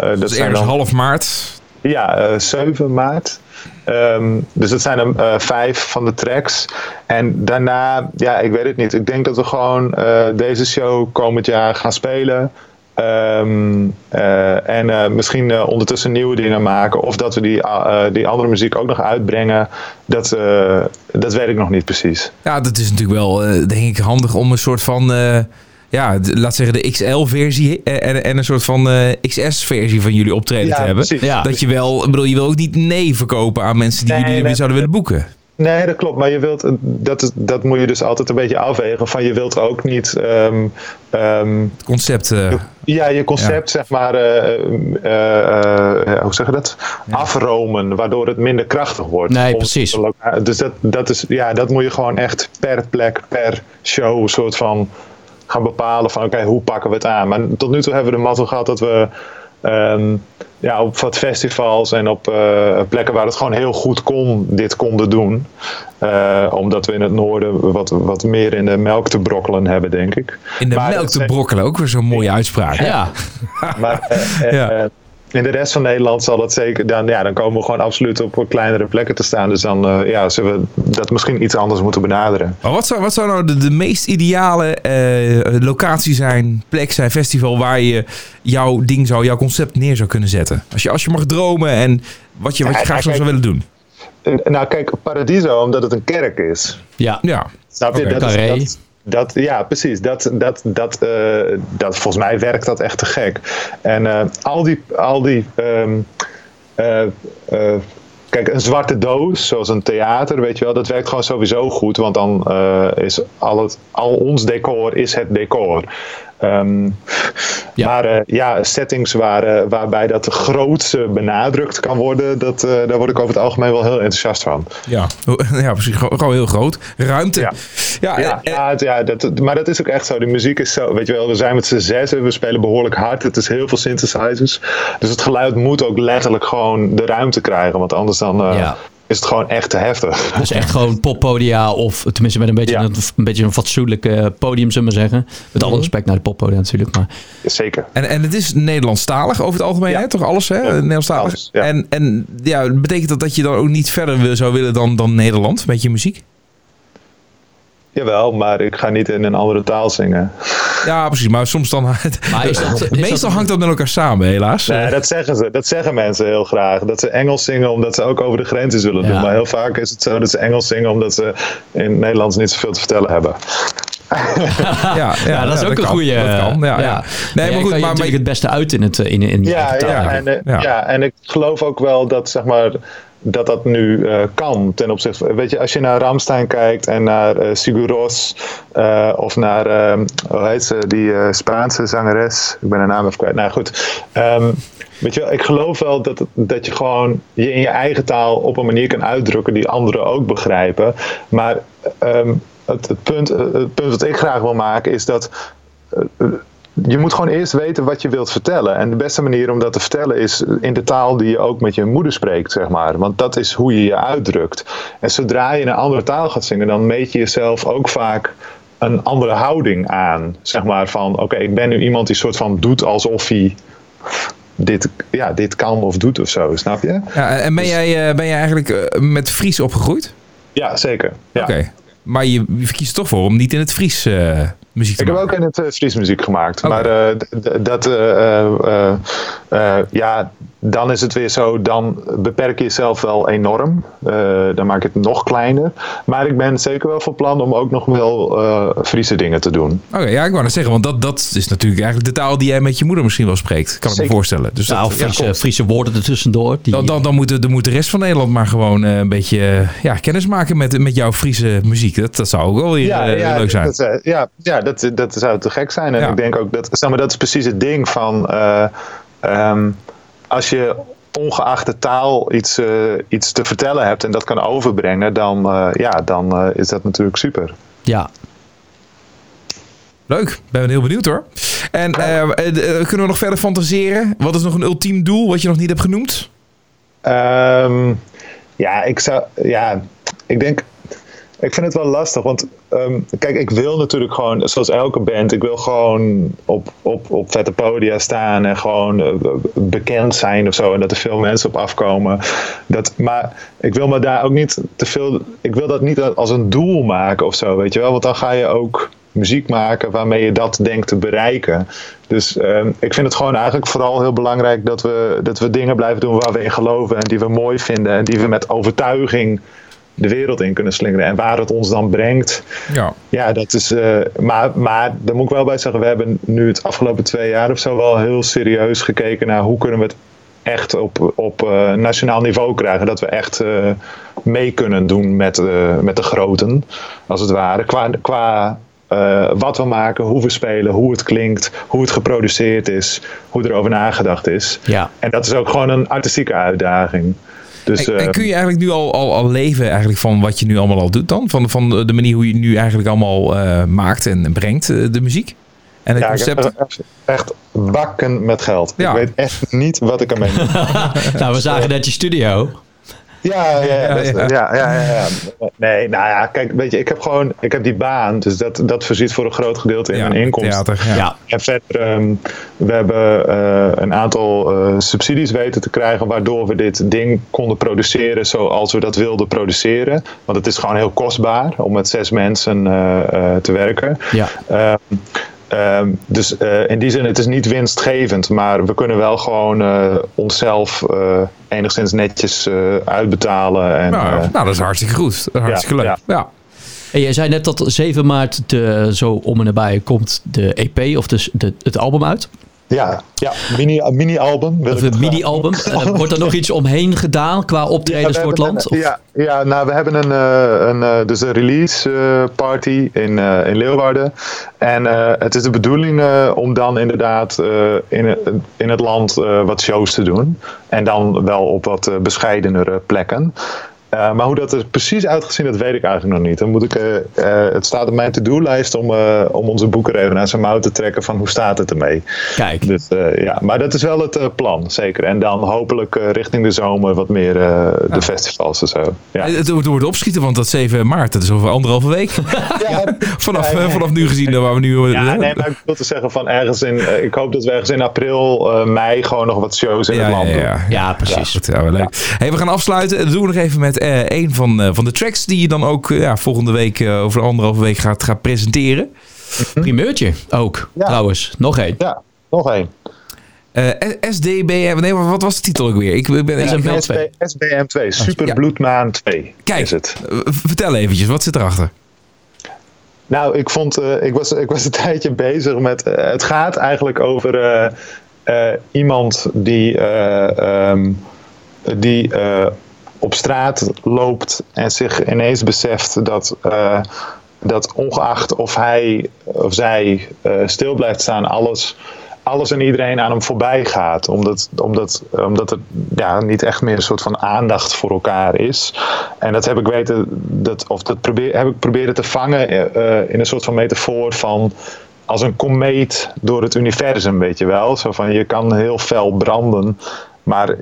dat dat is ergens dan half maart. Ja, eh 7 maart. Ehm, dus dat zijn er eh, vijf van de tracks. En daarna, ja, ik weet het niet. Ik denk dat we gewoon eh, deze show komend jaar gaan spelen. Ehm, eh, en eh, misschien eh, ondertussen nieuwe dingen maken. Of dat we die, eh, die andere muziek ook nog uitbrengen. Dat, eh, dat weet ik nog niet precies. Ja, dat is natuurlijk wel, eh, denk ik, handig om een soort van, eh, ja, de- laat zeggen de XL-versie en, en een soort van eh, XS-versie van jullie optreden te hebben. precies. Ja. Dat je wel, ik bedoel, je wil ook niet nee verkopen aan mensen die Nee, jullie nee, zouden willen boeken. Nee, dat klopt. Maar je wilt, dat, is, dat moet je dus altijd een beetje afwegen. Van je wilt ook niet. ehm, ehm, Het concept. eh, Ja, je concept, zeg maar, eh, eh, eh, hoe zeg je dat? Afromen, waardoor het minder krachtig wordt. Nee, precies. Dus dat, dat, is, ja, dat moet je gewoon echt per plek, per show, een soort van gaan bepalen van, oké, hoe pakken we het aan? Maar tot nu toe hebben we de mazzel gehad dat we ehm, ja, op wat festivals en op eh, plekken waar het gewoon heel goed kon, dit konden doen. Eh, omdat we in het noorden wat, wat meer in de melk te brokkelen hebben, denk ik. in de Maar melk te brokkelen, ook weer zo'n mooie uitspraak. Ja, Maar eh, eh, Ja. Eh, in de rest van Nederland zal dat zeker. Dan, ja, dan komen we gewoon absoluut op kleinere plekken te staan. Dus dan eh, ja, zullen we dat misschien iets anders moeten benaderen. Maar wat zou, wat zou nou de, de meest ideale eh, locatie zijn, plek zijn, festival waar je jouw ding zou, jouw concept neer zou kunnen zetten? Als je, als je mag dromen en wat je, wat je Ja, graag kijk, zou willen doen. En, nou, kijk, Paradiso, omdat het een kerk is. ja. Ja, Snap je? Oké. Dat is- dat, dat, ja, precies. Dat, dat, dat, eh, dat, volgens mij werkt dat echt te gek. En eh, al die. Al die ehm, eh, kijk, een zwarte doos, zoals een theater, weet je wel, dat werkt gewoon sowieso goed. Want dan is al, het, al ons decor is het decor. Ehm, Ja. Maar eh, ja, settings waar, eh, waarbij dat grootste benadrukt kan worden, dat, eh, daar word ik over het algemeen wel heel enthousiast van. ja. ja precies. Gewoon heel groot. Ruimte. Ja, Ja. ja, Ja, ja, het- ja dat, maar dat is ook echt zo. De muziek is zo, weet je wel, we zijn met z'n zessen, we spelen behoorlijk hard. Het is heel veel synthesizers. Dus het geluid moet ook letterlijk gewoon de ruimte krijgen, want anders dan Ja. Is het gewoon echt te heftig. Dus echt gewoon poppodia of tenminste met een beetje, Ja. een, een beetje een fatsoenlijk eh, podium, zullen we zeggen. Met alle respect naar de poppodia natuurlijk. Maar Zeker. En, en het is Nederlandstalig over het algemeen, Ja. hè? toch alles, hè? Nederlandstalig. alles, ja. En, en ja, betekent dat dat je dan ook niet verder wil, zou willen dan, dan Nederland met je muziek? Jawel, maar ik ga niet in een andere taal zingen. Ja, precies. Maar soms dan... Maar is dat- is meestal dat- hangt dat met elkaar samen, helaas. Nee, dat zeggen ze. Dat zeggen mensen heel graag. Dat ze Engels zingen omdat ze ook over de grenzen zullen doen. Ja. Maar heel vaak is het zo dat ze Engels zingen omdat ze in het Nederlands niet zoveel te vertellen hebben. ja, ja, ja, dat is ook een goede. Dat kan, ja. ja. Nee, maar goed, kan je maar, natuurlijk het beste uit in het eh, in, in Ja, ja, en, eh, Ja. ja. en ik geloof ook wel dat, zeg maar, dat dat nu eh, kan ten opzichte van, weet je, als je naar Ramstein kijkt en naar eh Siguros eh, of naar, eh, hoe heet ze, die Spaanse zangeres, ik ben haar naam even kwijt, nou goed. Ehm, weet je ik geloof wel dat, dat je gewoon je in je eigen taal op een manier kan uitdrukken die anderen ook begrijpen. Maar ehm, het, het, punt, het punt wat ik graag wil maken is dat je moet gewoon eerst weten wat je wilt vertellen. En de beste manier om dat te vertellen is in de taal die je ook met je moeder spreekt, zeg maar. Want dat is hoe je je uitdrukt. En zodra je een andere taal gaat zingen, dan meet je jezelf ook vaak een andere houding aan. Zeg maar van, oké, ik ben nu iemand die soort van doet alsof hij dit, ja, dit kan of doet of zo, snap je? ja, en ben jij, eh, ben jij eigenlijk eh, met Fries opgegroeid? Ja, zeker. Ja. Oké. Maar je, je kiest er toch voor om niet in het Fries... eh, muziek te Ik heb ook in het uh, Fries muziek gemaakt. Maar eh, dat, eh, eh, eh, eh, ja, dan is het weer zo, dan beperk je jezelf wel enorm. Eh, dan maak je het nog kleiner. Maar ik ben zeker wel van plan om ook nog wel eh Friese dingen te doen. Oké, ja, ik wou net zeggen, want dat, dat is natuurlijk eigenlijk de taal die jij met je moeder misschien wel spreekt. Kan ik me voorstellen. Dus Nou, dat, ja, Friese. Friese woorden ertussendoor. Die, dan, dan, dan, moet de, dan moet de rest van Nederland maar gewoon eh, een beetje eh, ja, kennis maken met, met jouw Friese muziek. Dat, dat zou ook wel weer eh, leuk zijn. Dat, eh, ja, ja dat, dat zou te gek zijn. En Ja. ik denk ook dat, zeg maar, dat is precies het ding van eh, ehm, als je ongeacht de taal iets, eh, iets te vertellen hebt en dat kan overbrengen, dan, eh, ja, dan is dat natuurlijk super. ja. Leuk, ben heel benieuwd hoor. En kunnen we nog verder fantaseren? Wat is nog een ultiem doel wat je nog niet hebt genoemd? Ehm, ja, ik zou, ja, ik denk, ik vind het wel lastig, want ehm, kijk, ik wil natuurlijk gewoon, zoals elke band, ik wil gewoon op, op, op vette podia staan en gewoon eh, bekend zijn of zo en dat er veel mensen op afkomen. Dat, maar ik wil me daar ook niet te veel, ik wil dat niet als een doel maken of zo, weet je wel, want dan ga je ook muziek maken waarmee je dat denkt te bereiken. Dus ehm, ik vind het gewoon eigenlijk vooral heel belangrijk dat we, dat we dingen blijven doen waar we in geloven en die we mooi vinden en die we met overtuiging de wereld in kunnen slingeren. En waar het ons dan brengt, Ja. ja, dat is. eh, maar, maar daar moet ik wel bij zeggen, we hebben nu het afgelopen twee jaar of zo wel heel serieus gekeken naar hoe kunnen we het echt op, op eh, nationaal niveau krijgen. Dat we echt eh, mee kunnen doen met, met de groten, als het ware. Qua, qua wat we maken, hoe we spelen, hoe het klinkt, hoe het geproduceerd is, hoe erover nagedacht is. Ja. En dat is ook gewoon een artistieke uitdaging. Dus, En, en eh, kun je eigenlijk nu al, al, al leven eigenlijk van wat je nu allemaal al doet dan? Van, van de manier hoe je nu eigenlijk allemaal eh, maakt en brengt eh, de muziek? En het ja, ik concept? heb echt, echt bakken met geld. Ja. Ik weet echt niet wat ik ermee moet. Nou, we zagen net je studio. Ja, ja, ja, Ja, dat ja. ja, ja, ja, ja. Nee, nou ja, kijk, weet je, ik heb gewoon, ik heb die baan, dus dat, dat voorziet voor een groot gedeelte in ja, mijn inkomsten. theater. Ja. Ja. En verder, ehm, we hebben eh, een aantal eh, subsidies weten te krijgen, waardoor we dit ding konden produceren zoals we dat wilden produceren. Want het is gewoon heel kostbaar om met zes mensen eh, eh, te werken. Ja. Ehm, ehm, dus eh, in die zin, het is niet winstgevend, maar we kunnen wel gewoon eh, onszelf eh, enigszins netjes eh, uitbetalen. En, Nou, nou, dat is hartstikke goed. Dat is hartstikke leuk. ja. Ja. En jij zei net dat 7 maart de, zo om en nabij komt de EP of dus de, het album uit. Ja, ja, mini, mini-album. wil Of ik een mini-album. Eh, wordt er nog iets omheen gedaan qua optredens voor het land? een- ja, ja, nou, we hebben een, eh, een, eh, dus een release party in, in Leeuwarden. En het is de bedoeling om dan inderdaad in, in het land wat shows te doen. En dan wel op wat bescheidenere plekken. Eh, maar hoe dat er precies uitgezien, dat weet ik eigenlijk nog niet. Dan moet ik, eh, eh, het staat op mijn to-do-lijst om, eh, om onze boeken even naar zijn mouw te trekken van hoe staat het ermee. Kijk, Dus eh, ja, maar dat is wel het eh, plan, zeker. En dan hopelijk eh, richting de zomer wat meer eh, de festivals en zo. Ja. Het wordt, wordt opschieten, want dat 7 maart, dat is over anderhalve week. Ja, vanaf, Ja, ja. eh, vanaf nu gezien, waar we nu... ja, nee, maar ik wil te zeggen van ergens in, ik hoop dat we ergens in april, eh, mei gewoon nog wat shows in ja, het land ja, doen. ja. ja, precies. Ja, wel leuk. Hey, we gaan afsluiten. Dat doen we nog even met eh, een van, eh, van de tracks die je dan ook eh, ja, volgende week, eh, over anderhalve week gaat, gaat presenteren. Primeurtje ook, Ja. trouwens. Nog één. Ja, nog één. Eh, SDBM, nee, wat was de titel ook weer? Ik ben SMB. even- SB. SBM2, Super ja. Bloedmaan 2 Kijk, is het. vertel eventjes, wat zit erachter? Nou, ik vond, eh, ik, was, ik was een tijdje bezig met. het gaat eigenlijk over eh, eh, iemand die, eh, ehm, die eh, op straat loopt en zich ineens beseft dat, eh, dat ongeacht of hij of zij eh, stil blijft staan, alles. Alles en iedereen aan hem voorbij gaat. Omdat, omdat, omdat er ja, niet echt meer een soort van aandacht voor elkaar is. En dat heb ik weten, dat, of dat probeer, heb ik proberen te vangen eh, in een soort van metafoor van als een komeet door het universum, weet je wel. Zo van je kan heel fel branden, maar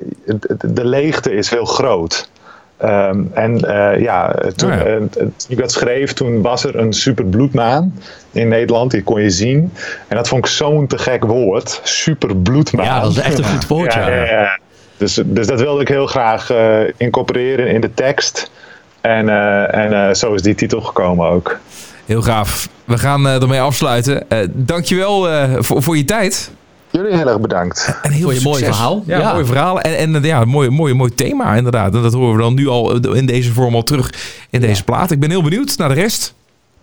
de leegte is heel groot. Ehm, en eh, ja, toen, Oh ja. eh, toen ik dat schreef, toen was er een super bloedmaan in Nederland, die kon je zien. En dat vond ik zo'n te gek woord, super bloedmaan. Ja, dat is echt een goed woord, ja. Ja, ja. Dus, dus dat wilde ik heel graag eh, incorporeren in de tekst. En, en zo is die titel gekomen ook. Heel gaaf. We gaan ermee afsluiten. Dankjewel voor, voor je tijd. Jullie heel erg bedankt. En heel Voor je succes. verhaal. Ja, Ja. mooie verhaal. En, en ja, een mooi, mooi, mooi thema inderdaad. En dat horen we dan nu al in deze vorm al terug in deze plaat. Ik ben heel benieuwd naar de rest.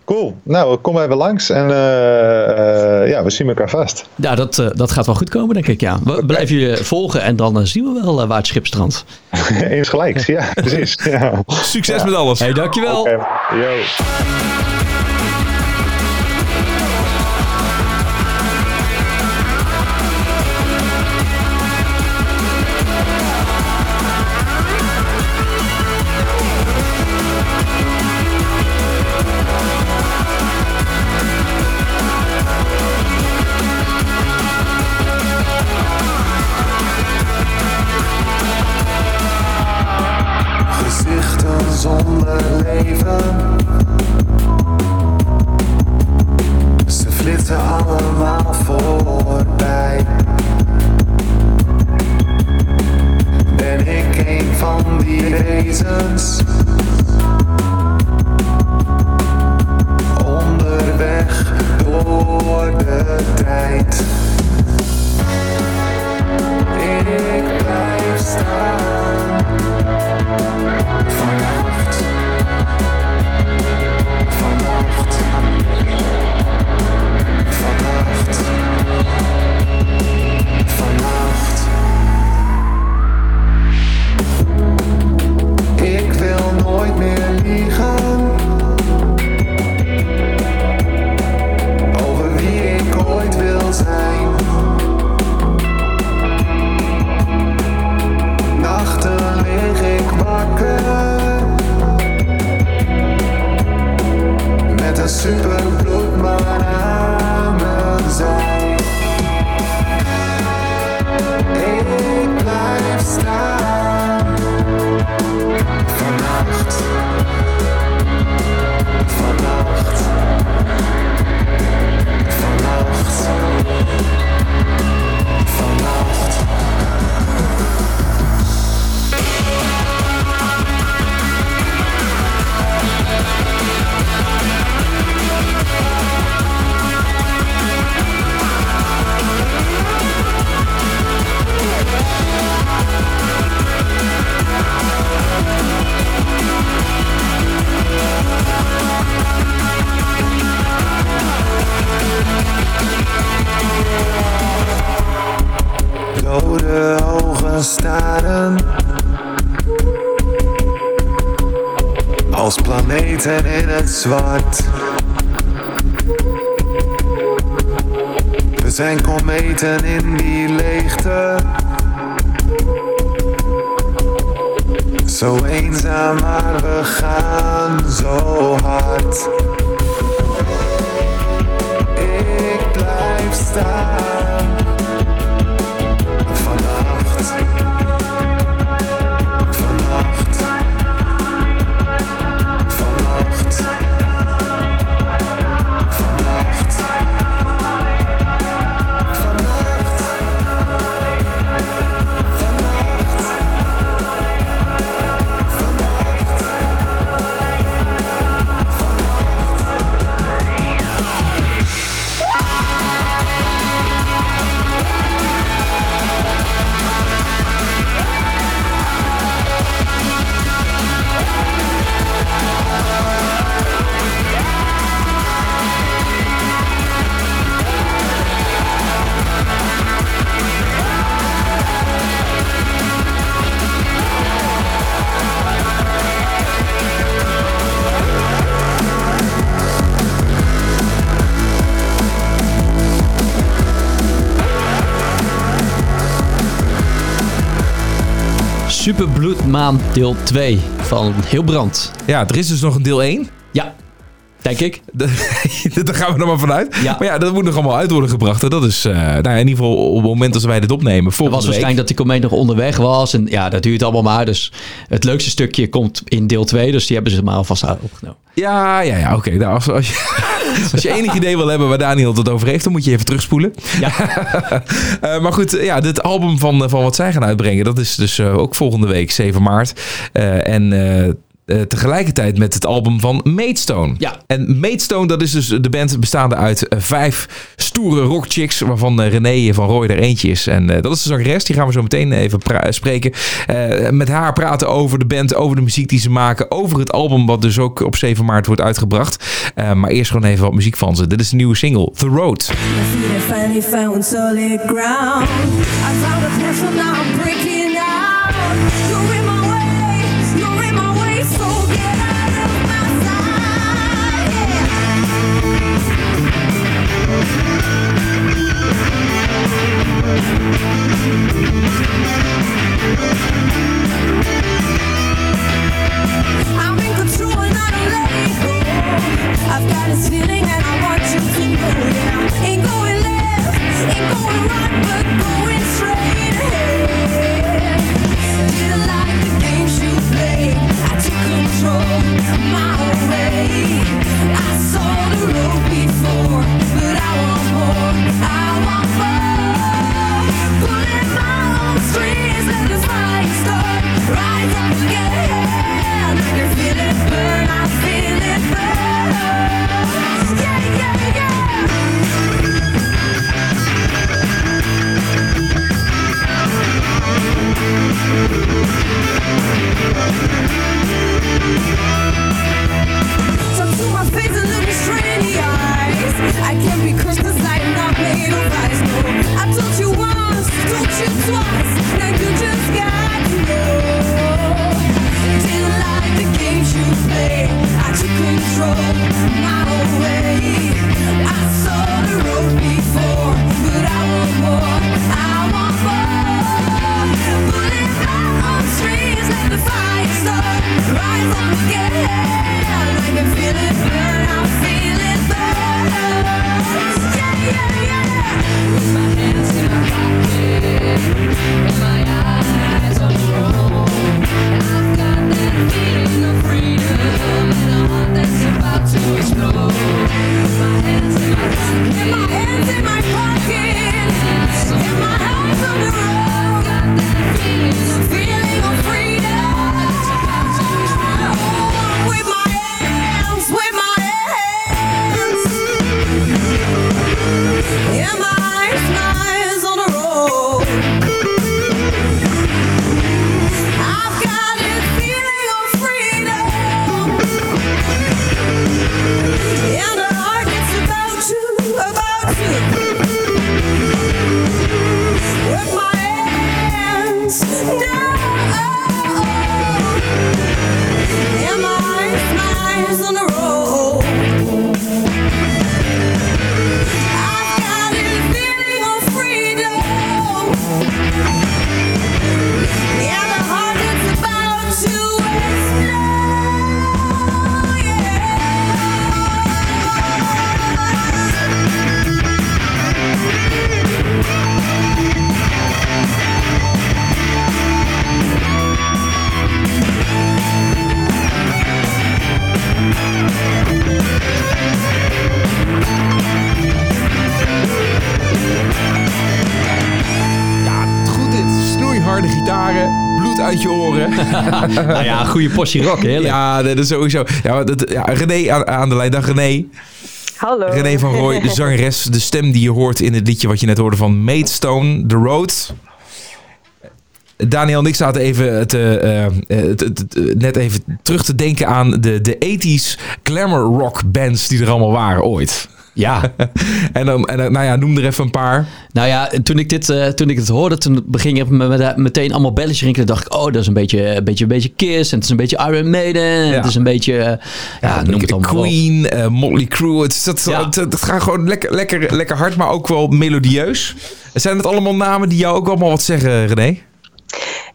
Cool. Nou, kom even langs en eh, eh, ja, we zien elkaar vast. Ja, dat, eh, dat gaat wel goed komen, denk ik. Ja. We blijven je volgen en dan eh, zien we wel eh, waar het schip strandt. Eens gelijks, ja, precies. Ja. Succes met alles. Hey, dankjewel. Oké, yo. Blijf Dode ogen staren. Als planeten in het zwart. We zijn kometen in die leegte Zo eenzaam, maar we gaan zo hard. Ik blijf staan Superbloedmaan deel 2 van Hilbrand. Ja, er is dus nog een deel 1. Ja, denk ik. Daar gaan we er maar vanuit. Ja. Maar ja, dat moet nog allemaal uit worden gebracht. En dat is, eh, nou ja, in ieder geval op het moment dat wij dit opnemen. Het was waarschijnlijk dat die komeet nog onderweg was. En ja, dat duurt allemaal maar. Dus het leukste stukje komt in deel 2. Dus die hebben ze maar alvast opgenomen. Ja, ja, ja. Oké. Nou, als, als, je, als je enig idee wil hebben waar Daniel het over heeft, dan moet je even terugspoelen. Ja, Eh, maar goed, ja, dit album van, van wat zij gaan uitbrengen, dat is dus eh, ook volgende week, 7 maart. Eh, en eh, tegelijkertijd met het album van Maidstone. Ja. En Maidstone, dat is dus de band bestaande uit eh, vijf stoere rockchicks, waarvan eh, René van Rooij er eentje is. En dat is de zangeres, die gaan we zo meteen even spreken. Eh, met haar praten over de band, over de muziek die ze maken, over het album wat dus ook op 7 maart wordt uitgebracht. Eh, maar eerst gewoon even wat muziek van ze. Dit is de nieuwe single, The Road. My feet have finally found solid ground. I I've got this feeling and I want you to know. Yeah, ain't going left, ain't going right, but going straight ahead. Didn't like the games you played. I took control my own way. I saw the road before, but I want more. I want more. Talk to my face and look me straight in the eyes. I can't be cursed nou ja, een goede portie rock, heerlijk. ja, dat is sowieso. Ja, dat, ja, René aan, aan de lijn. Dag René. Hallo. René van Rooij, de zangeres. De stem die je hoort in het liedje wat je net hoorde van Maidstone, The Road. Daniel en ik zaten even te, eh, eh, te- te- te- net even terug te denken aan de, de 80s glamour rock bands die er allemaal waren ooit. Ja, En dan, en dan, nou ja, noem er even een paar. nou ja, toen ik dit, eh, toen ik het hoorde, toen beging er me- me- meteen allemaal belletjes rinkelen. dacht ik, oh, dat is een beetje, een beetje, een beetje Kiss. En het is een beetje Iron Maiden. En Ja. het is een beetje, eh, ja, noem het allemaal. Queen, eh, Motley Crue. Het, is- dat, Ja. het, het gaat gewoon lekker, lekker, lekker hard, maar ook wel melodieus. Zijn het allemaal namen die jou ook allemaal wat zeggen, René?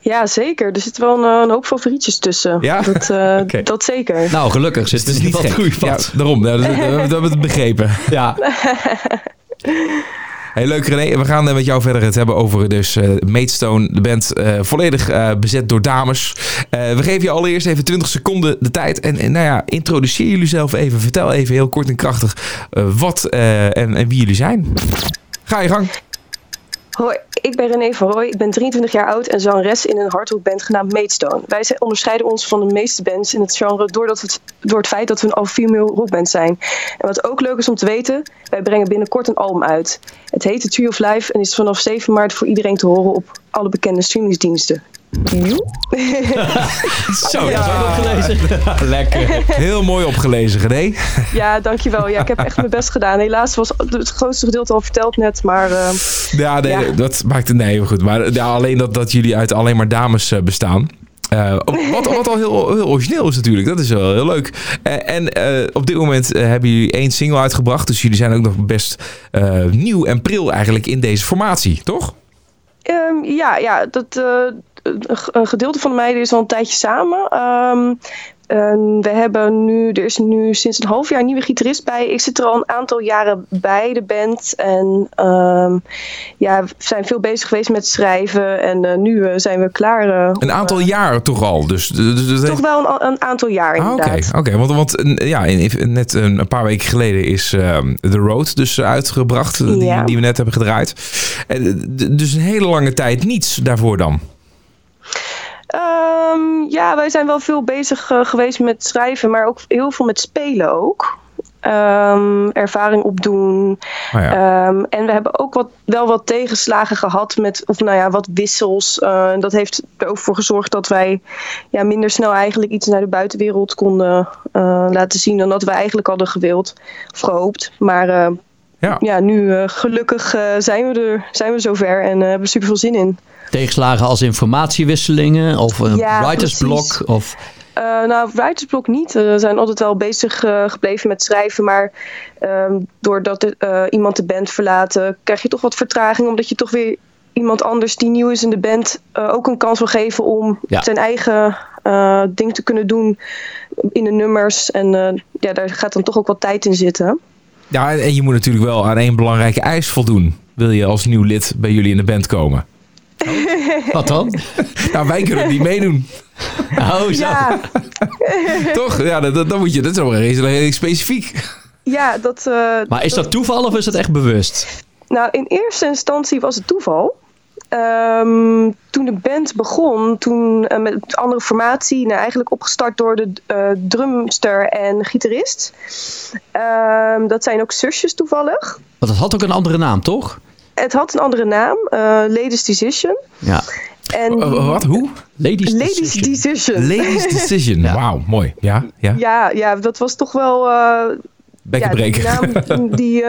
Ja, zeker. Er zitten wel een, een hoop favorietjes tussen. Ja? Dat, eh, dat zeker. Nou, gelukkig zit Het is niet wat gek. goede Ja, pad. daarom. Ja, dat, dat, dat hebben we het begrepen. Ja. Hey, leuk René. We gaan eh, met jou verder het hebben over dus eh Maidstone. De band eh, volledig eh, bezet door dames. Eh, we geven je allereerst even 20 seconden de tijd. En, en nou ja, introduceer jullie zelf even. Vertel even heel kort en krachtig eh, wat eh, en, en wie jullie zijn. Ga je gang. Hoi, ik ben René van Rooij. Ik ben 23 jaar oud en zangeres in een hardrockband genaamd Maidstone. Wij onderscheiden ons van de meeste bands in het genre doordat het, door het feit dat we een all-female rockband zijn. En wat ook leuk is om te weten, wij brengen binnenkort een album uit. Het heet The Tree of Life en is vanaf 7 maart voor iedereen te horen op alle bekende streamingsdiensten. Zo, dat is ook nog gelezen. Lekker. Heel mooi opgelezen, René. Ja, dankjewel. Ja, ik heb echt mijn best gedaan. Helaas was het grootste gedeelte al verteld net, maar eh, Ja, nee, Ja. dat maakt nee, heel goed. Maar ja, alleen dat, dat jullie uit alleen maar dames eh, bestaan. Eh, wat, wat al heel, heel origineel is natuurlijk. Dat is wel heel leuk. Eh, en eh, op dit moment hebben jullie één single uitgebracht. Dus jullie zijn ook nog best eh, nieuw en pril eigenlijk in deze formatie, toch? Ehm, ja, ja dat, eh, een gedeelte van de meiden is al een tijdje samen. Ehm, en we hebben nu, er is nu sinds een half jaar een nieuwe gitarist bij. Ik zit er al een aantal jaren bij de band. En ehm, ja, we zijn veel bezig geweest met schrijven. En eh, nu eh, zijn we klaar. eh, Een aantal jaar toch al. Dus, dus, dus- Toch wel een, een aantal jaar Ah, Oké, inderdaad. oké. want, want eh, ja, net een, paar weken geleden is ehm, The Road dus uitgebracht. Die, Ja. die we net hebben gedraaid. Dus een hele lange tijd niets daarvoor dan. Ja, wij zijn wel veel bezig eh, geweest met schrijven, maar ook heel veel met spelen ook. Ehm, ervaring opdoen. Ja. Ehm, en we hebben ook wat, wel wat tegenslagen gehad met, of nou ja, wat wissels. Eh, dat heeft er ook voor gezorgd dat wij ja, minder snel eigenlijk iets naar de buitenwereld konden eh, laten zien dan dat we eigenlijk hadden gewild of gehoopt. Maar Ja. ja, nu eh, gelukkig eh, zijn we er, zijn we zover en eh, hebben we super veel zin in. Tegenslagen als informatiewisselingen of een Ja, writersblok. Of, Eh, nou, writersblok niet. We zijn altijd wel bezig eh, gebleven met schrijven. Maar ehm, doordat er, eh, iemand de band verlaat, eh, krijg je toch wat vertraging. Omdat je toch weer iemand anders die nieuw is in de band eh, ook een kans wil geven om Ja. zijn eigen eh, ding te kunnen doen in de nummers. En eh, ja, daar gaat dan toch ook wat tijd in zitten. Ja, en- je moet natuurlijk wel aan één belangrijke eis voldoen. Wil je als nieuw lid bij jullie in de band komen? wat dan? Nou, wij kunnen niet meedoen. Oh, zo. Ja, Toch? Ja, dat, dat, dan moet je, dat is wel redelijk specifiek. ja dat... eh, Maar is dat toeval of is het echt bewust? Nou, in eerste instantie was het toeval. Ehm, toen de band begon, toen eh, met een andere formatie, nou, eigenlijk opgestart door de eh, drumster en gitarist. Ehm, dat zijn ook zusjes toevallig. Want dat had ook een andere naam, toch? Het had een andere naam, eh, Ladies Decision. Ja. En Eh, die- Wat? Hoe? Ladies, Ladies Decision. Decision. Ladies Decision. Ja. Wauw, mooi. Ja, ja. Ja, ja, dat was toch wel. eh, ja, die naam, die,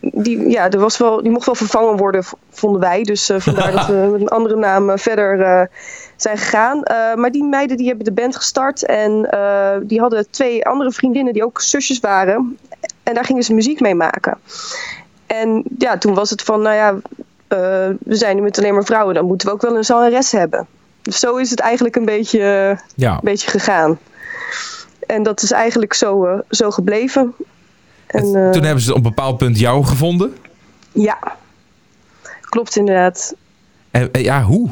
die, ja, er was wel, die mocht wel vervangen worden, vonden wij. Dus eh, vandaar dat we met een andere naam eh, verder zijn gegaan. Maar die meiden die hebben de band gestart. En die hadden twee andere vriendinnen die ook zusjes waren. En daar gingen ze muziek mee maken. En ja, toen was het van, nou ja, we zijn nu met alleen maar vrouwen. Dan moeten we ook wel een zangeres hebben. Dus zo is het eigenlijk een beetje, een beetje gegaan. En dat is eigenlijk zo, zo gebleven. En, eh, Toen hebben ze op een bepaald punt jou gevonden. Ja, klopt inderdaad. En, en ja, hoe?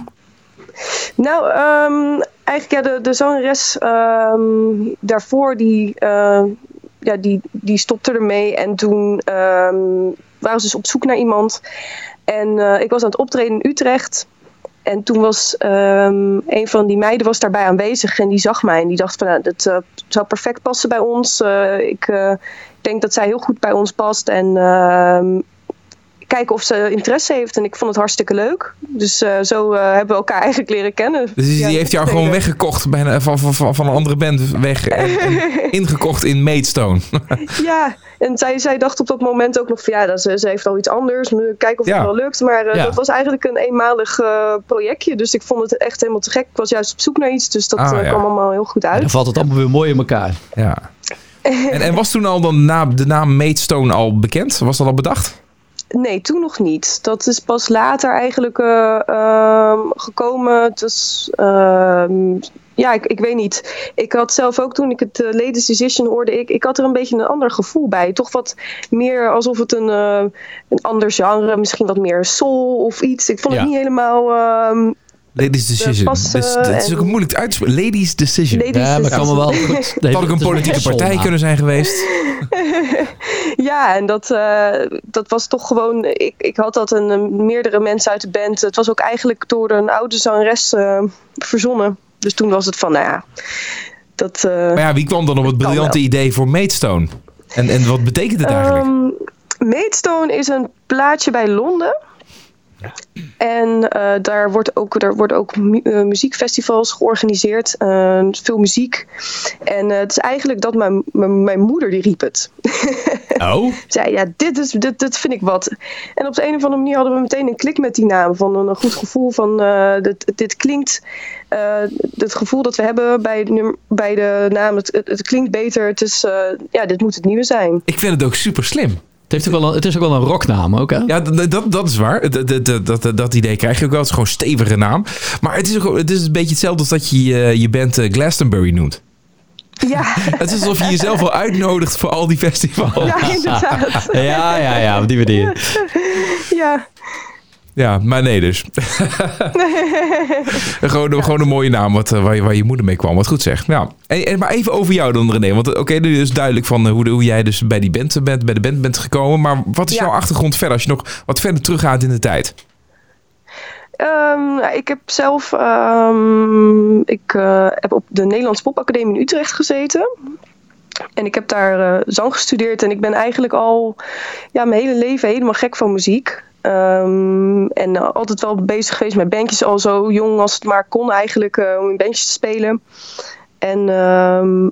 Nou, ehm, eigenlijk ja, de, de zangeres ehm, daarvoor, die, eh, ja, die, die stopte ermee. En toen ehm, waren ze dus op zoek naar iemand. En eh, ik was aan het optreden in Utrecht. En toen was een van die meiden was daarbij aanwezig en die zag mij en die dacht van nou, dat eh, zou perfect passen bij ons. Eh, ik eh, denk dat zij heel goed bij ons past en ehm, kijken of ze interesse heeft. En ik vond het hartstikke leuk. Dus eh, zo eh, hebben we elkaar eigenlijk leren kennen. Dus die Ja, heeft jou gewoon weggekocht bij een- van, van, van, van een andere band weg. En, en ingekocht in Maidstone. Ja, en zij, zij dacht op dat moment ook nog van ja, dat ze, ze heeft al iets anders. We Kijken of Ja. het wel lukt. Maar Ja. dat was eigenlijk een eenmalig eh, projectje. Dus ik vond het echt helemaal te gek. Ik was juist op zoek naar iets. Dus dat Ah, ja. kwam allemaal heel goed En uit. dan valt het allemaal weer mooi in elkaar. Ja. En, en was toen al dan na, de naam Maidstone al bekend? Was dat al bedacht? Nee, toen nog niet. Dat is pas later eigenlijk eh, ehm, gekomen. Het is, ehm, ja, ik, ik weet niet. Ik had zelf ook toen ik het uh, Ladies Decision hoorde, ik, ik had er een beetje een ander gevoel bij. Toch wat meer alsof het een, eh, een ander genre, misschien wat meer soul of iets. Ik vond Ja. het niet helemaal... Ladies Decision. passen Dus, het is ook en- moeilijk uit te spreken. Ladies Decision. Ladies Ja, maar kan me wel goed. Het had ook een politieke partij kunnen zijn geweest. Ja, en dat, eh, dat was toch gewoon. Ik, ik had dat een, een- meerdere mensen uit de band. Het was ook eigenlijk door een oude zangeres eh, verzonnen. Dus toen was het van, nou ja. Dat, eh, Maar ja, wie kwam dan op het briljante idee voor Maidstone? En, en wat betekent het eigenlijk? Ehm, Maidstone is een plaatje bij Londen. En eh, daar wordt ook, er worden ook mu- eh, muziekfestivals georganiseerd. eh, veel muziek. En het is eigenlijk dat mijn, mijn, moeder die riep het. oh? zei, ja, dit, is, dit, dit vind ik wat. En op de een of andere manier hadden we meteen een klik met die naam. Van een, goed gevoel van, dit, dit klinkt, het gevoel dat we hebben bij, de bij de naam, het, het, het klinkt beter. Het is, ja, dit moet het nieuwe zijn. Ik vind het ook super slim. Het, heeft ook wel een, het is ook wel een rocknaam ook, hè? Ja, dat, dat is waar. Dat, dat, dat, dat, dat idee krijg je ook wel. Het is gewoon een stevige naam. Maar het is, ook, het is een beetje hetzelfde als dat je eh, je band eh, Glastonbury noemt. Ja, Het is alsof je jezelf al uitnodigt voor al die festivals. ja inderdaad. Ja, ja, ja, op die manier. Ja. Ja, maar nee dus. gewoon, gewoon een mooie naam wat, eh, waar, je, waar je moeder mee kwam. Wat goed zeg. Ja. En, maar even over jou dan René. Want eh, oké, nu is duidelijk van eh, hoe, de- hoe jij dus bij, die band, bent, bij de band bent gekomen. Maar wat is Ja. jouw achtergrond verder? Als je nog wat verder teruggaat in de tijd. Ehm, nou, ik heb zelf ehm, ik, heb op de Nederlands Popacademie in Utrecht gezeten. En ik heb daar zang gestudeerd. En ik ben eigenlijk al ja, mijn hele leven helemaal gek van muziek. Ehm, en eh, altijd wel bezig geweest met bandjes. Al zo jong als het maar kon eigenlijk. eh, om in bandjes te spelen. En ehm,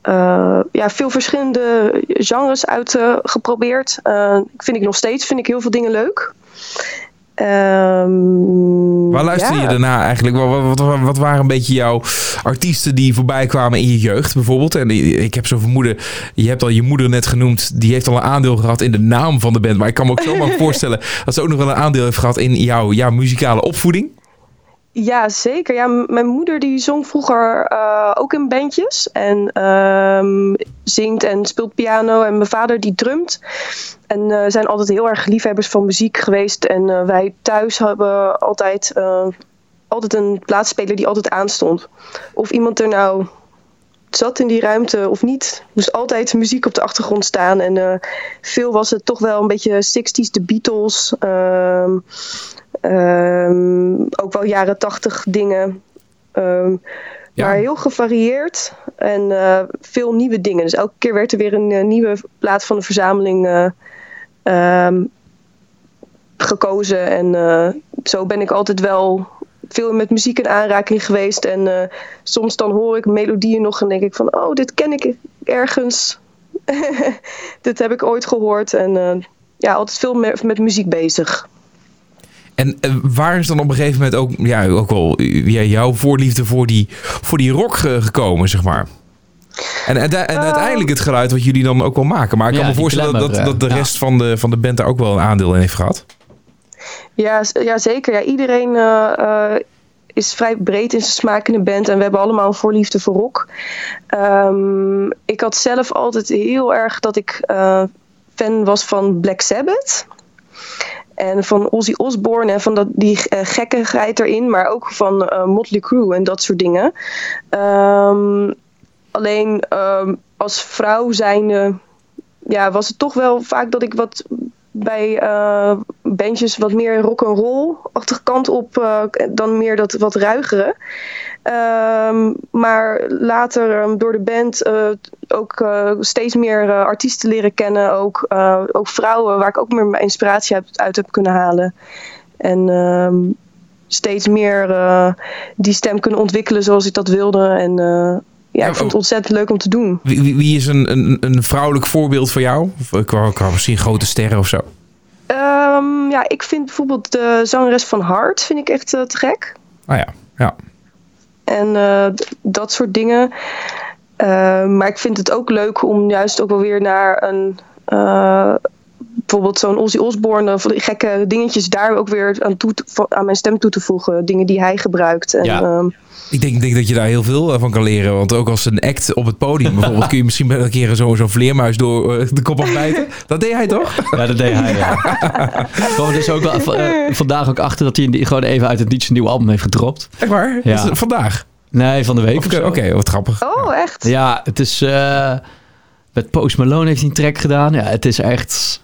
eh, ja, veel verschillende genres uitgeprobeerd. Eh vind ik nog steeds vind ik heel veel dingen leuk. Ehm, Waar luister ja. je daarna eigenlijk? Wat, wat, wat, waren een beetje jouw artiesten die voorbij kwamen in je jeugd bijvoorbeeld? En ik heb zo vermoeden, je hebt al je moeder net genoemd, die heeft al een aandeel gehad in de naam van de band. Maar ik kan me ook zomaar voorstellen dat ze ook nog wel een aandeel heeft gehad in jouw, jouw muzikale opvoeding. Ja, zeker. Ja, mijn moeder die zong vroeger eh, ook in bandjes. En ehm, zingt en speelt piano. En mijn vader die drumt. En eh, zijn altijd heel erg liefhebbers van muziek geweest. En eh, wij thuis hebben altijd, altijd een plaatspeler die altijd aanstond. Of iemand er nou zat in die ruimte of niet. moest altijd muziek op de achtergrond staan. En veel was het toch wel een beetje 60s, de Beatles. ehm, ehm, ook wel jaren 80 dingen. Ehm, Ja. Maar heel gevarieerd en eh, veel nieuwe dingen. Dus elke keer werd er weer een eh, nieuwe plaat van de verzameling eh, ehm, gekozen. En zo ben ik altijd wel veel met muziek in aanraking geweest. En soms dan hoor ik melodieën nog en denk ik van... oh, dit ken ik ergens. dit heb ik ooit gehoord. En ja, altijd veel me- met muziek bezig. En eh, waar is dan op een gegeven moment ook, ja, ook wel eh, ja, jouw voorliefde voor die, voor die rock ge- gekomen, zeg maar? En, en, en uiteindelijk het geluid wat jullie dan ook wel maken. Maar ik kan Ja, me voorstellen dat, dat de ja. rest van de, van de band daar ook wel een aandeel in heeft gehad. Ja, ja zeker. Ja, iedereen eh, eh, is vrij breed in zijn smaak in de band. En we hebben allemaal een voorliefde voor rock. Ehm, ik had zelf altijd heel erg dat ik eh, fan was van Black Sabbath. En van Ozzy Osbourne en van dat, die eh, gekkigheid erin. Maar ook van eh, Motley Crue en dat soort dingen. Ehm, alleen ehm, als vrouw zijnde ja, was het toch wel vaak dat ik wat bij eh bandjes wat meer rock and roll achtige kant op dan meer dat wat ruigere. Ehm, maar later ehm, door de band eh, ook eh, steeds meer eh, artiesten leren kennen. Ook, ook vrouwen waar ik ook meer mijn inspiratie uit, uit heb kunnen halen. En ehm, steeds meer die stem kunnen ontwikkelen zoals ik dat wilde. En ja, ik vond oh. het ontzettend leuk om te doen. Wie, wie- is een, een, een vrouwelijk voorbeeld voor jou? Eh, qua, qua misschien grote sterren of zo? Ja, ik vind bijvoorbeeld de zangeres van Hart vind ik echt te gek. Ah ja, ja. En eh, dat soort dingen. Eh, maar ik vind het ook leuk om juist ook wel weer naar een, eh, bijvoorbeeld zo'n Ozzy Osbourne, of die gekke dingetjes daar ook weer aan, toe te- aan mijn stem toe te voegen. Dingen die hij gebruikt. En, Ja. ehm, Ik denk, denk dat je daar heel veel eh, van kan leren. Want ook als een act op het podium bijvoorbeeld... kun je misschien wel een keer zo'n zo'n vleermuis door eh, de kop afbijten. Dat deed hij toch? Ja, dat deed hij, ja. Er dus ook wel, eh, vandaag ook achter dat hij gewoon even uit het niets een nieuw album heeft gedropt. Echt waar? Ja. Is het Vandaag? Nee, van de week Oké, zo. wat grappig. oh, echt? Ja, het is... eh, met Post Malone heeft hij een track gedaan. Ja, het is echt...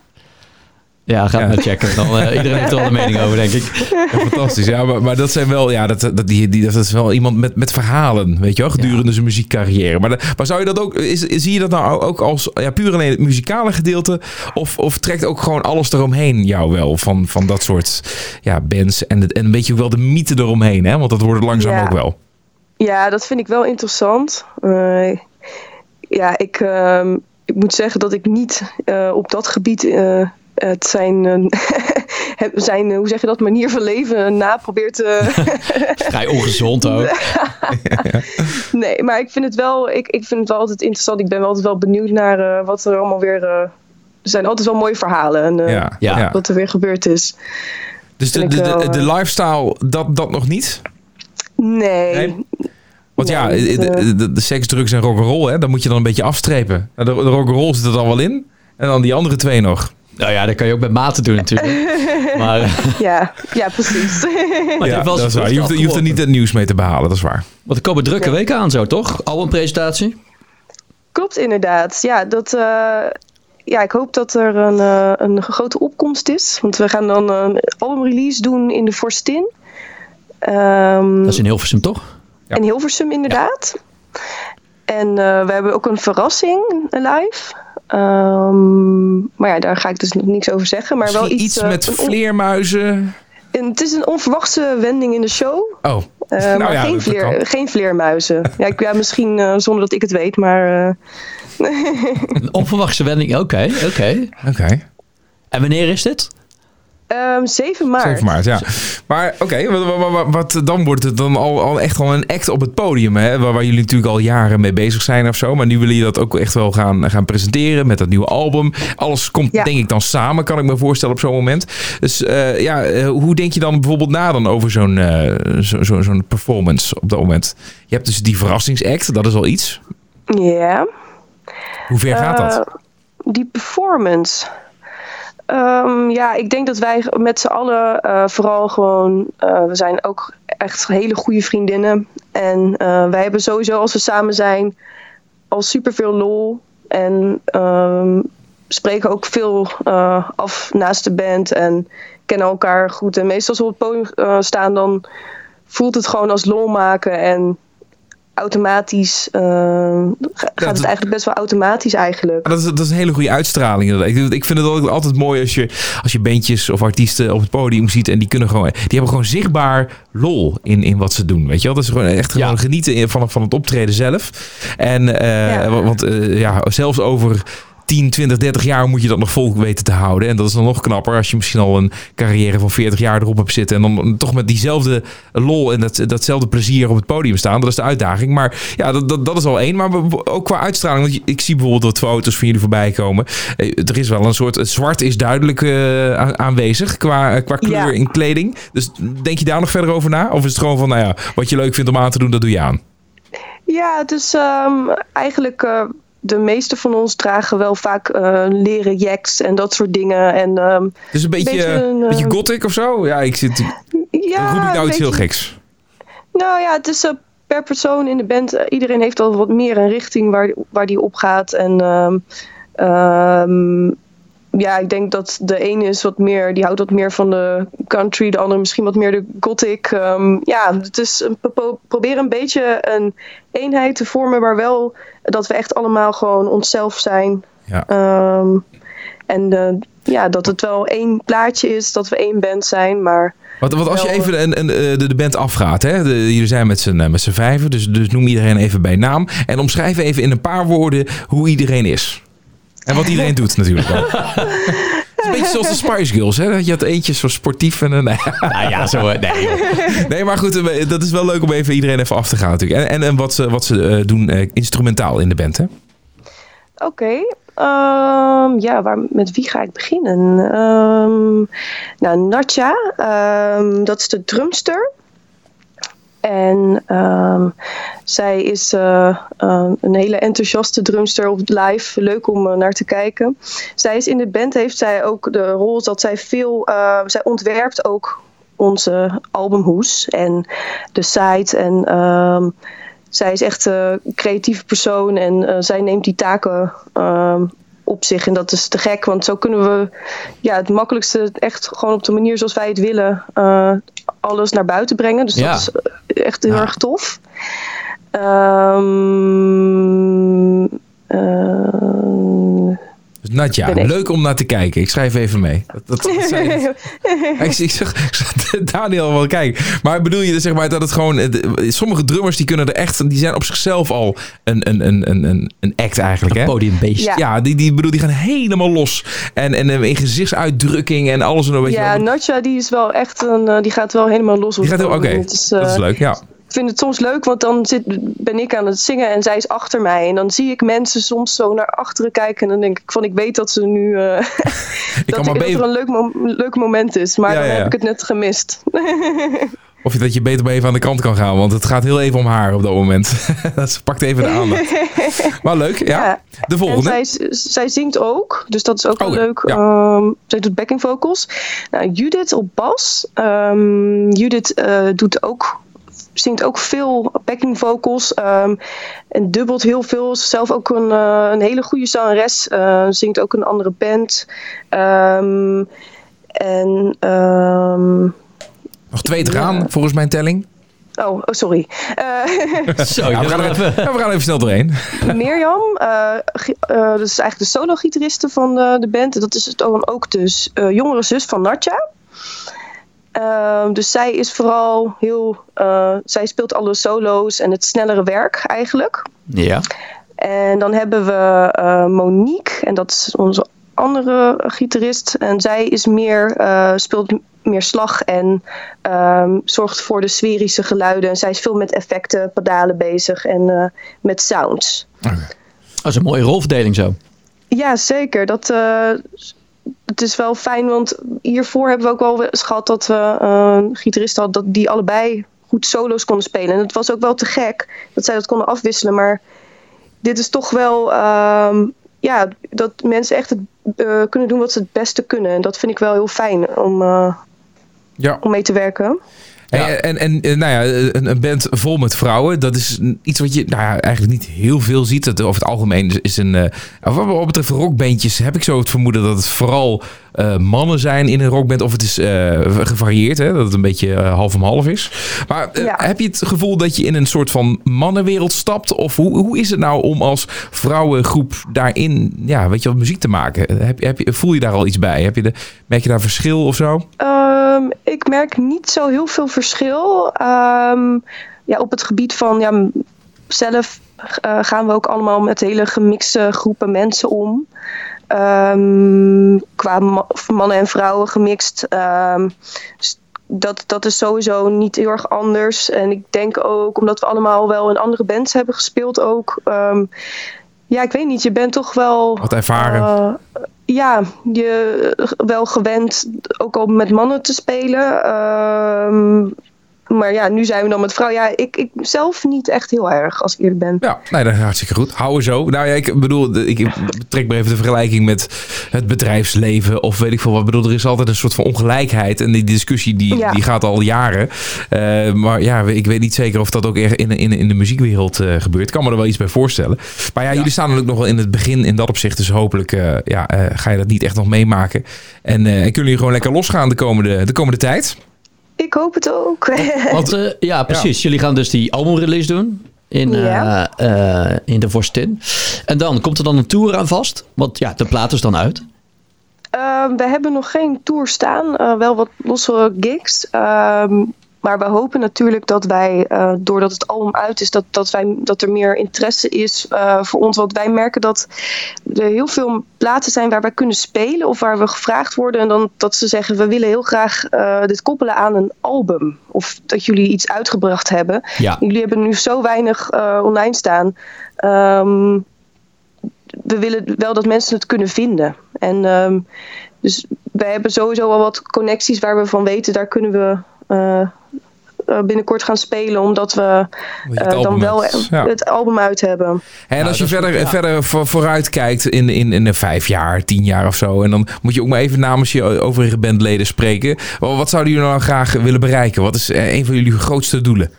Ja, ga Ja. maar checken. Dan, eh, iedereen heeft er wel een mening over, denk ik. Ja, fantastisch. Ja, maar, maar dat zijn wel, ja, dat, dat, die, die, dat is wel iemand met, met verhalen, weet je wel, gedurende zijn muziekcarrière. Maar, maar zou je dat ook, is, zie je dat nou ook als ja, puur alleen het muzikale gedeelte? Of, of trekt ook gewoon alles eromheen jou wel van, van dat soort ja, bands en, en een beetje ook wel de mythe eromheen, hè? Want dat wordt het langzaam Ja. ook wel. Ja, dat vind ik wel interessant. Eh, ja, ik, ehm, ik moet zeggen dat ik niet eh, op dat gebied eh, het zijn, eh, zijn eh, hoe zeg je dat, manier van leven na probeer te... Vrij ongezond ook. nee, maar ik vind het wel, ik, ik vind het wel altijd interessant. Ik ben wel altijd wel benieuwd naar eh, wat er allemaal weer... eh, er zijn altijd wel mooie verhalen en eh, Ja, wat er weer gebeurd is. Dus de, de, de, de eh, lifestyle, dat, dat nog niet? Nee. Nee? Want ja, de, eh, de, de, de seks, drugs en rock'n'roll, hè, dan moet je dan een beetje afstrepen. De, de rock'n'roll zit er dan wel in. En dan die andere twee nog. Nou ja, dat kan je ook met mate doen natuurlijk. Maar eh, Ja, ja, precies. Maar Ja, dat is waar. Je hoeft, je hoeft er niet het nieuws mee te behalen, dat is waar. Want er komen drukke weken aan zo, toch? Albumpresentatie? Klopt inderdaad. Ja, dat, eh, ja, ik hoop dat er een, eh, een grote opkomst is. Want we gaan dan een albumrelease doen in de Forstin. Ehm, Dat is in Hilversum, toch? Ja. In Hilversum inderdaad. En eh, we hebben ook een verrassing live. Ehm, maar ja, daar ga ik dus nog niks over zeggen. Maar wel iets, iets eh, met vleermuizen. een- het is een onverwachte wending in de show. Oh, Eh, Nou maar ja, geen, vleer, geen vleermuizen. ja, ik, ja, misschien eh, zonder dat ik het weet, maar... eh, Een onverwachte wending. Oké, oké. oké. En wanneer is dit? Ehm, 7 maart. 7 maart, ja. Maar oké, wat, wat, wat, wat- dan wordt het dan al, al echt wel een act op het podium, hè? Waar, waar jullie natuurlijk al jaren mee bezig zijn of zo. Maar nu willen jullie dat ook echt wel gaan, gaan presenteren met dat nieuwe album. Alles komt Ja. denk ik dan samen, kan ik me voorstellen op zo'n moment. Dus eh, ja, eh, hoe denk je dan bijvoorbeeld na dan over zo'n eh, zo, zo, zo'n performance op dat moment? Je hebt dus die verrassingsact, dat is al iets. Ja. Hoe ver gaat dat? Die performance. Ehm, ja, ik denk dat wij met z'n allen eh, vooral gewoon... eh, we zijn ook echt hele goede vriendinnen. En eh, wij hebben sowieso als we samen zijn al superveel lol. En ehm, spreken ook veel af naast de band. En kennen elkaar goed. En meestal als we op het podium staan, dan voelt het gewoon als lol maken. En automatisch eh, ga- gaat dat- het eigenlijk best wel automatisch eigenlijk. Dat is, dat is een hele goede uitstraling. inderdaad. Ik, ik vind het ook altijd mooi als je, als je bandjes of artiesten op het podium ziet. En die kunnen gewoon, die hebben gewoon zichtbaar lol in, in wat ze doen. Weet je wel? Dat is gewoon echt gewoon Ja. genieten in- van, van het optreden zelf. En eh, Ja. want eh, ja, zelfs over 10, 20, 30 jaar moet je dat nog vol weten te houden. En dat is dan nog knapper als je misschien al een carrière van 40 jaar erop hebt zitten. En dan toch met diezelfde lol en dat, datzelfde plezier op het podium staan. Dat is de uitdaging. Maar ja, dat, dat, dat is al één. Maar ook qua uitstraling. Want ik zie bijvoorbeeld wat foto's van jullie voorbij komen. Eh, Er is wel een soort. Het zwart is duidelijk eh, aan- aanwezig qua, qua kleur Ja. in kleding. Dus denk je daar nog verder over na? Of is het gewoon van, nou ja, wat je leuk vindt om aan te doen, dat doe je aan? Ja, dus ehm, eigenlijk uh, de meeste van ons dragen wel vaak uh, leren jacks en dat soort dingen. En, um, dus een beetje, beetje een, beetje uh, gothic of zo? Ja, ik zit. ja, roep ik nou iets heel geks? Nou ja, het is uh, per persoon in de band. iedereen heeft al wat meer een richting waar, waar die op gaat. En um, um, ja, ik denk dat de ene is wat meer, die houdt wat meer van de country, de andere misschien wat meer de gothic. Um, ja, het is een, een beetje een eenheid te vormen, maar wel dat we echt allemaal gewoon onszelf zijn. Ja. Um, en uh, ja, dat het wel één plaatje is, dat we één band zijn, maar. Wat, wat als je even een, een, de, de band afgaat, hè? Jullie zijn met z'n met z'n vijven, dus, dus noem iedereen even bij naam. En omschrijf even in een paar woorden hoe iedereen is. En wat iedereen doet natuurlijk. Het is een beetje zoals de Spice Girls, hè? Dat je had eentje zo sportief en een... Nee. Nou ja, zo... eh, Nee, joh. nee, maar goed, eh, dat is wel leuk om even iedereen even af te gaan natuurlijk. En, en, en wat ze, wat ze uh, doen uh, instrumentaal in de band, hè? Oké. Ehm, ja, waar, met wie ga ik beginnen? Ehm, nou, Natja, ehm, dat is de drumster. En ehm, zij is eh, eh, een hele enthousiaste drumster op live. Leuk om eh, naar te kijken. Zij is in de band, heeft zij ook de rol dat zij veel... eh, zij ontwerpt ook onze albumhoes en de site. En ehm, zij is echt eh, een creatieve persoon en zij neemt die taken ehm, op zich. En dat is te gek, want zo kunnen we ja, het makkelijkste echt gewoon op de manier zoals wij het willen alles naar buiten brengen. Dus Ja. dat is echt heel Ja. erg tof. Ehm, eh, Dus Nadja, leuk om naar te kijken. Ik schrijf even mee. Dat, dat, ik, ik, zag, ik zag Daniel wel kijken. Maar bedoel je dus zeg maar dat het gewoon... de- Sommige drummers die kunnen er echt... Die zijn op zichzelf al een, een, een, een, een- een act eigenlijk. Hè? Podiumbeest. Ja. Ja, die, die, bedoel, die gaan helemaal los. En, en eh, in gezichtsuitdrukking en alles. En een beetje ja, Natja die is wel echt een, eh, die gaat wel helemaal los. op die gaat het heel... Oké, is, dat is eh, leuk. Ja. Ik vind het soms leuk, want dan zit, ben ik aan het zingen en zij is achter mij. En dan zie ik mensen soms zo naar achteren kijken. En dan denk ik van, ik weet dat ze nu... eh, Ik dat, kan dat er een leuk, mo- leuk moment is. Maar Ja, dan ja, heb ik het net gemist. Of dat je beter maar even aan de kant kan gaan. Want het gaat heel even om haar op dat moment. dat pakt even de aandacht. Maar leuk, ja. Ja. De En volgende. zij, zij zingt ook, dus dat is ook wel Oh, leuk. ja. Ehm, zij doet backing vocals. Nou, Judith op bas. Ehm, Judith eh, doet ook, zingt ook veel backing vocals. ehm, en dubbelt heel veel. Ze is zelf ook een, eh, een hele goede zangeres. eh, zingt ook een andere band. Ehm, en... ehm, Nog twee te Ja. volgens mijn telling. oh, oh, sorry. Eh, Zo, Ja, we, gaan even, ja, we gaan even snel doorheen. Mirjam, eh, eh, dat is eigenlijk de solo-gitariste van de, de band. Dat is dan ook de eh, jongere zus van Natja. Ehm, dus zij is vooral heel. eh, zij speelt alle solo's en het snellere werk eigenlijk. Ja. En dan hebben we eh, Monique, en dat is onze andere gitarist. En zij is meer, eh, speelt meer slag en ehm, zorgt voor de sferische geluiden. En zij is veel met effecten, pedalen bezig en met sounds. Dat is een mooie rolverdeling zo. Ja, zeker. Dat, het is wel fijn, want hiervoor hebben we ook wel eens gehad dat we een gitarist hadden dat die allebei goed solo's konden spelen. En het was ook wel te gek dat zij dat konden afwisselen. Maar dit is toch wel, ehm, ja, dat mensen echt het, eh, kunnen doen wat ze het beste kunnen. En dat vind ik wel heel fijn om, eh, Ja. om mee te werken. Hey, en en eh, nou ja, een, een band vol met vrouwen, dat is iets wat je nou ja, eigenlijk niet heel veel ziet. Het, over het algemeen is- een. eh, wat betreft rockbandjes heb ik zo het vermoeden dat het vooral eh, mannen zijn in een rockband. Of het is eh, gevarieerd, hè, dat het een beetje eh, half om half is. Maar Ja. heb je het gevoel dat je in een soort van mannenwereld stapt? Of hoe, hoe is het nou om als vrouwengroep daarin ja, weet je, wat muziek te maken? Heb, heb je, voel je daar al iets bij? Heb je de, merk je daar verschil of zo? Ehm, ik merk niet zo heel veel verschil. Ehm, ja, op het gebied van ja, zelf gaan we ook allemaal met hele gemixte groepen mensen om. Ehm, qua ma- mannen en vrouwen gemixt. Ehm, dat, dat is sowieso niet heel erg anders. En ik denk ook, omdat we allemaal wel in andere bands hebben gespeeld ook. ehm, ja, ik weet niet, je bent toch wel... Wat ervaren? eh, ja, je eh, wel gewend ook al met mannen te spelen. Ehm, maar ja, nu zijn we dan met vrouwen. Ja, ik, ik zelf niet echt heel erg, als ik eerlijk ben. Ja, nee, dat is hartstikke goed. Houden zo. Nou ja, ik bedoel, ik trek maar even de vergelijking met het bedrijfsleven of weet ik veel wat. Ik bedoel, er is altijd een soort van ongelijkheid en die discussie die, Ja. die gaat al jaren. Eh, maar ja, ik weet niet zeker of dat ook echt in, in, in de muziekwereld eh, gebeurt. Ik kan me er wel iets bij voorstellen. Maar ja, jullie staan natuurlijk nog wel in het begin in dat opzicht. Dus hopelijk eh, ja, ga je dat niet echt nog meemaken. En, en kunnen jullie gewoon lekker losgaan de komende, de komende tijd. Ik hoop het ook. Want eh, ja, precies. Jullie gaan dus die albumrelease doen. In, Ja. eh, in de Vorstin. En dan komt er dan een tour aan vast. Want ja, de plaat is dan uit. Ehm, we hebben nog geen tour staan, wel wat losse gigs. Maar we hopen natuurlijk dat wij, eh, doordat het album uit is, dat, dat, wij, dat er meer interesse is eh, voor ons. Want wij merken dat er heel veel plaatsen zijn waar wij kunnen spelen of waar we gevraagd worden. En dan dat ze zeggen, we willen heel graag eh, dit koppelen aan een album. Of dat jullie iets uitgebracht hebben. Ja. Jullie hebben nu zo weinig online staan. Ehm, we willen wel dat mensen het kunnen vinden. En ehm, dus wij hebben sowieso al wat connecties waar we van weten, daar kunnen we binnenkort gaan spelen, omdat we eh, dan wel ja. het album uit hebben. En als je verder, goed, ja. verder voor, vooruit kijkt in, in, in de vijf jaar, tien jaar of zo. En dan moet je ook maar even namens je overige bandleden spreken. Wat wat zouden jullie nou graag willen bereiken? Wat is eh, een van jullie grootste doelen?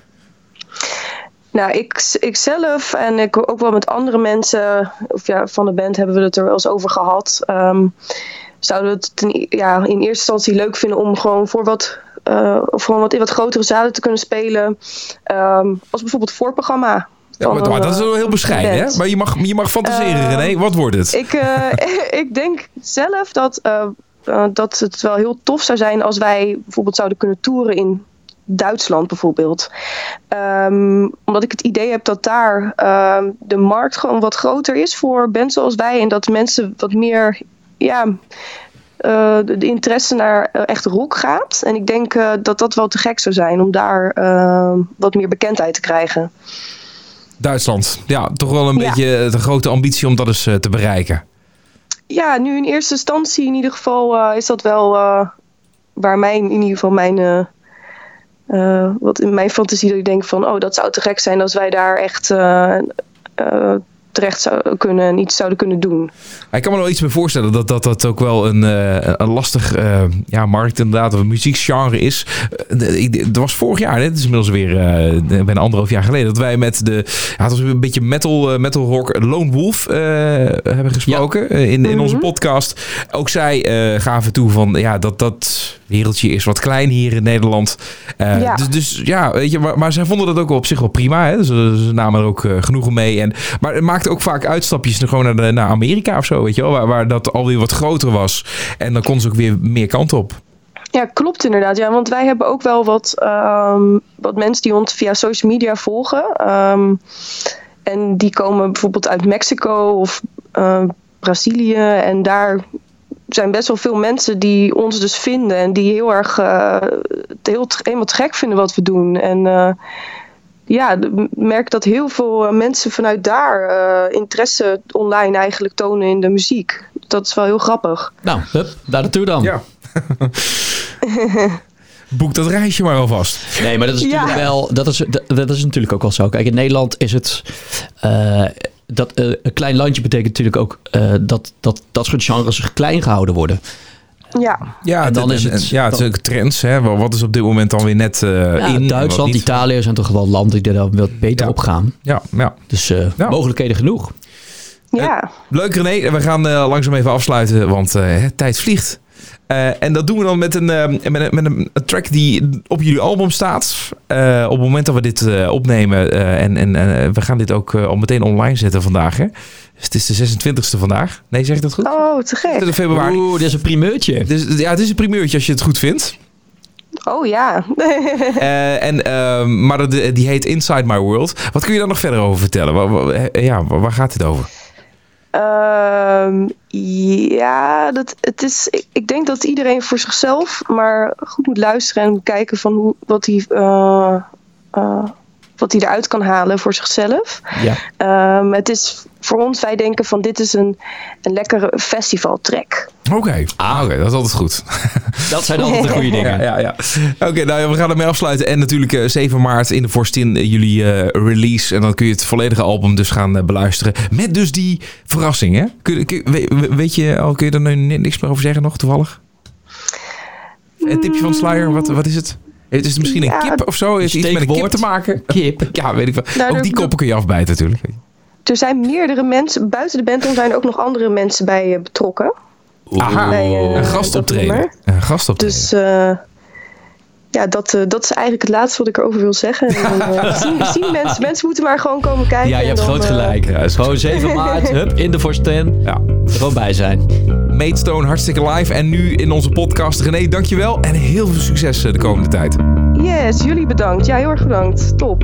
Nou, ik, ik zelf en ik ook wel met andere mensen, of ja, van de band hebben we het er wel eens over gehad. Ehm, zouden we het ten- ja, in eerste instantie leuk vinden om gewoon voor wat, eh, of gewoon wat in wat grotere zalen te kunnen spelen. Ehm, als bijvoorbeeld voorprogramma. Ja, maar, dat is wel heel bescheiden, hè? Maar je mag, je mag fantaseren, Eh, René. Wat wordt het? Ik, eh, ik denk zelf dat, eh, eh, dat het wel heel tof zou zijn als wij bijvoorbeeld zouden kunnen toeren in Duitsland bijvoorbeeld. Ehm, omdat ik het idee heb dat daar ehm, de markt gewoon wat groter is voor bands zoals wij. En dat mensen wat meer ja, eh, de, de interesse naar eh, echt rock gaat. En ik denk eh, dat dat wel te gek zou zijn om daar ehm, wat meer bekendheid te krijgen. Duitsland. Ja, toch wel een Ja. beetje de grote ambitie om dat eens te bereiken. Ja, nu in eerste instantie in ieder geval is dat wel waar mijn, in ieder geval mijn, wat in mijn fantasie dat ik denk van, oh, dat zou te gek zijn als wij daar echt terecht zouden kunnen en iets zouden kunnen doen. Ik kan me wel iets meer voorstellen dat dat, dat ook wel een, eh, een lastig eh, ja, markt inderdaad, of een muziekgenre is. Eh, de- ik- Het was vorig jaar, hè? het is inmiddels weer eh, bijna anderhalf jaar geleden, dat wij met de, ja, het was een beetje metal, eh, metal rock Lone Wolf eh, hebben gesproken in, in onze podcast. Ook zij eh, gaven toe van ja, dat dat wereldje is wat klein hier in Nederland. Eh, Ja. dus, dus ja, weet je, maar, maar zij vonden dat ook op zich wel prima. Hè? Ze, ze namen er ook eh, genoegen mee. En, maar het maakte ook vaak uitstapjes naar, gewoon naar, de, naar Amerika of zo, weet je wel. Waar, waar dat alweer wat groter was. En dan kon ze ook weer meer kant op. Ja, klopt inderdaad. Ja, want wij hebben ook wel wat, ehm, wat mensen die ons via social media volgen. Ehm, en die komen bijvoorbeeld uit Mexico of eh, Brazilië. En daar zijn best wel veel mensen die ons dus vinden. En die heel erg eh, het heel, te gek vinden wat we doen. En eh, ja, ik merk dat heel veel eh, mensen vanuit daar eh, interesse online eigenlijk tonen in de muziek. Dat is wel heel grappig. Nou, hup, daar naartoe dan. Ja. Boek dat reisje maar alvast. Nee, maar dat is Ja. natuurlijk wel. Dat is, dat, dat is natuurlijk ook wel zo. Kijk, in Nederland is het. eh, dat, eh, een klein landje betekent natuurlijk ook eh, dat, dat dat soort genres klein gehouden worden. Ja. Ja, En dan is het- en- ja, het is dan- ook trends. Hè? Wel, Wat is op dit moment dan weer net eh, Ja, in? Duitsland? Italië zijn toch wel landen die daar wat beter Ja. op gaan. Ja, ja. Dus eh, Ja. mogelijkheden genoeg. Ja. Leuk René, we gaan eh, langzaam even afsluiten, want eh, hè, tijd vliegt. Eh, en dat doen we dan met een, eh, met een, met een track die op jullie album staat. Eh, op het moment dat we dit eh, opnemen. eh, en en eh, we gaan dit ook eh, al meteen online zetten vandaag. Hè? Dus het is de 26e vandaag. Nee, zeg ik dat goed? Oh, te gek. 26 februari. Oeh, dit is een primeurtje. Dus, ja, het is een primeurtje als je het goed vindt. Oh ja. Eh, en, ehm, maar dat, die heet Inside My World. Wat kun je daar nog verder over vertellen? Waar, waar- ja, waar waar gaat dit over? Ehm, ja, dat, het is, ik, denk dat iedereen voor zichzelf maar goed moet luisteren en kijken van hoe, wat hij eh, eh, wat hij eruit kan halen voor zichzelf. Ja. Ehm, het is voor ons, wij denken van dit is een, een lekkere festivaltrack. Oké, ah, oké, dat is altijd goed. Dat zijn altijd de goede dingen. Ja, ja, ja. Oké, nou ja, we gaan ermee afsluiten. En natuurlijk eh, 7 maart in de Forstin eh, jullie eh, release. En dan kun je het volledige album dus gaan eh, beluisteren. Met dus die verrassing, hè? Kun, kun- we- weet je al, kun je er nu ni- niks meer over zeggen nog, toevallig? Een tipje van de sluier, wat, wat is het? Het is misschien een kip of zo? Heeft het iets met een kip te maken? Kip. Ja, weet ik wel. Nou, ook er- die koppen kun je afbijten natuurlijk. Er zijn meerdere mensen, buiten de band zijn er ook nog andere mensen bij eh, betrokken. Aha, bij, eh, een gastoptreden. Een gastoptreden. Dus eh, ja, dat, eh, dat is eigenlijk het laatste wat ik erover wil zeggen. En, eh, zien, zien mensen, mensen moeten maar gewoon komen kijken. Ja, je hebt dan, groot eh, gelijk. Ja, is Gewoon 7 maart, hup, in de Forsten. Ja. Er gewoon bij zijn. Maidstone, hartstikke live. En nu in onze podcast. René, dankjewel. En heel veel succes eh, de komende tijd. Yes, jullie bedankt. Ja, heel erg bedankt. Top.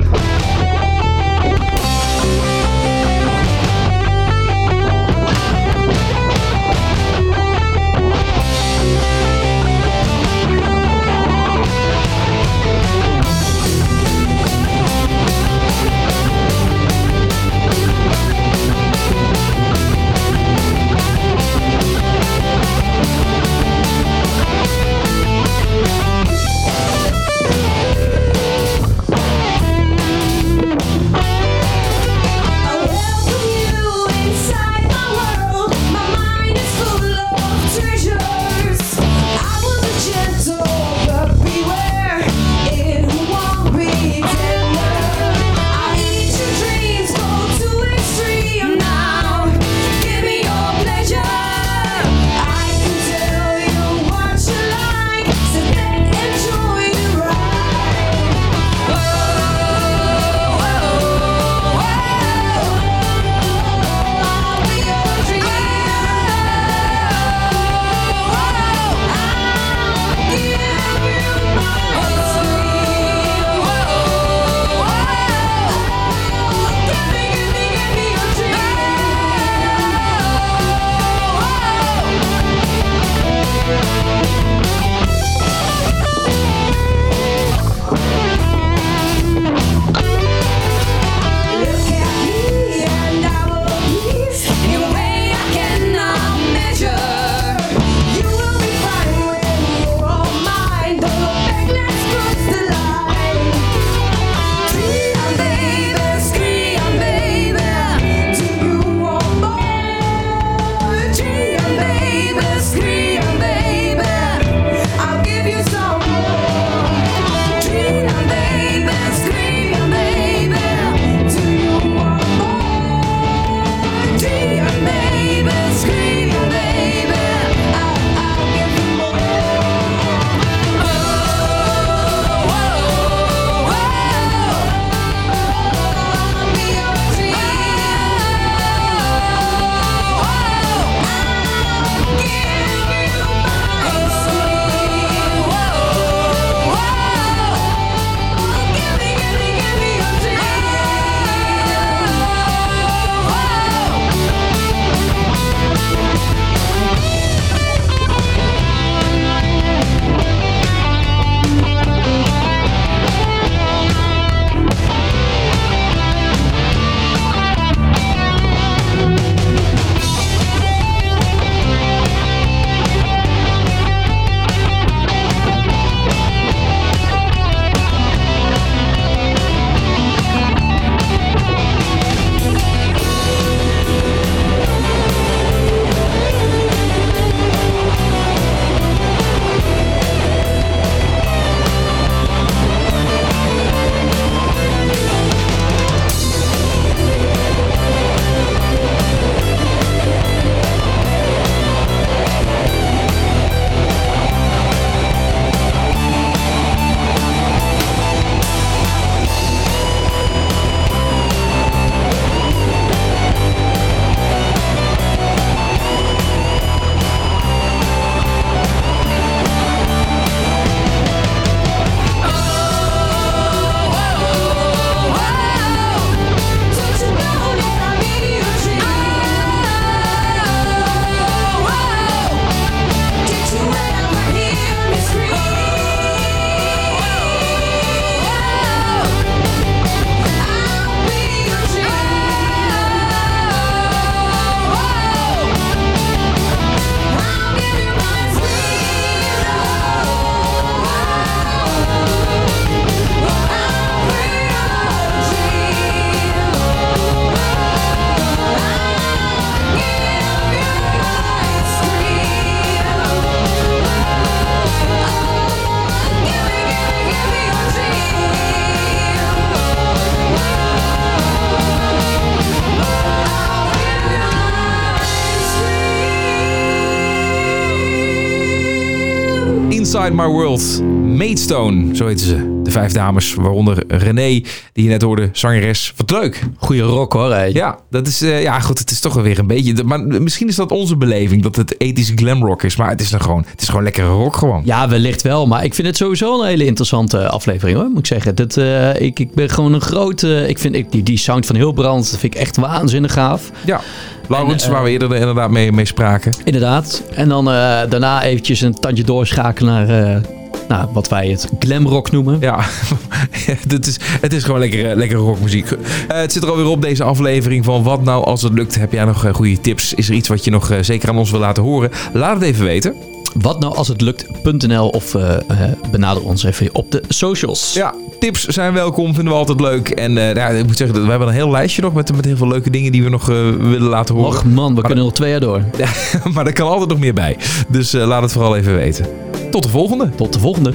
Inside My World. Maidstone, zo heten ze. De vijf dames, waaronder René, die je net hoorde, zangeres. Wat leuk. Goeie rock hoor. Ja, dat is, eh, ja, goed, het is toch wel weer een beetje... Maar misschien is dat onze beleving, dat het ethisch glamrock is. Maar het is, dan gewoon, het is gewoon lekkere rock gewoon. Ja, wellicht wel. Maar ik vind het sowieso een hele interessante aflevering hoor, moet ik zeggen. Dat, eh, ik, ik ben gewoon een grote... Ik vind ik, die, die sound van Hilbrand, dat vind ik echt waanzinnig gaaf. Ja. Laurens, En, eh, waar we eerder inderdaad mee, mee spraken. Inderdaad. En dan eh, daarna eventjes een tandje doorschakelen naar... eh, nou, wat wij het glamrock noemen. Ja, het, is, het is gewoon lekkere, lekkere rockmuziek. Het zit er alweer op deze aflevering van Wat Nou Als Het Lukt. Heb jij nog goede tips? Is er iets wat je nog zeker aan ons wil laten horen? Laat het even weten. Wat nou als het lukt.nl of benader ons even op de socials. Ja, tips zijn welkom, vinden we altijd leuk. En eh, ja, ik moet zeggen, we hebben een heel lijstje nog met, met heel veel leuke dingen die we nog eh, willen laten horen. Och man, we kunnen nog twee jaar door. maar er kan altijd nog meer bij. Dus eh, laat het vooral even weten. Tot de volgende. Tot de volgende.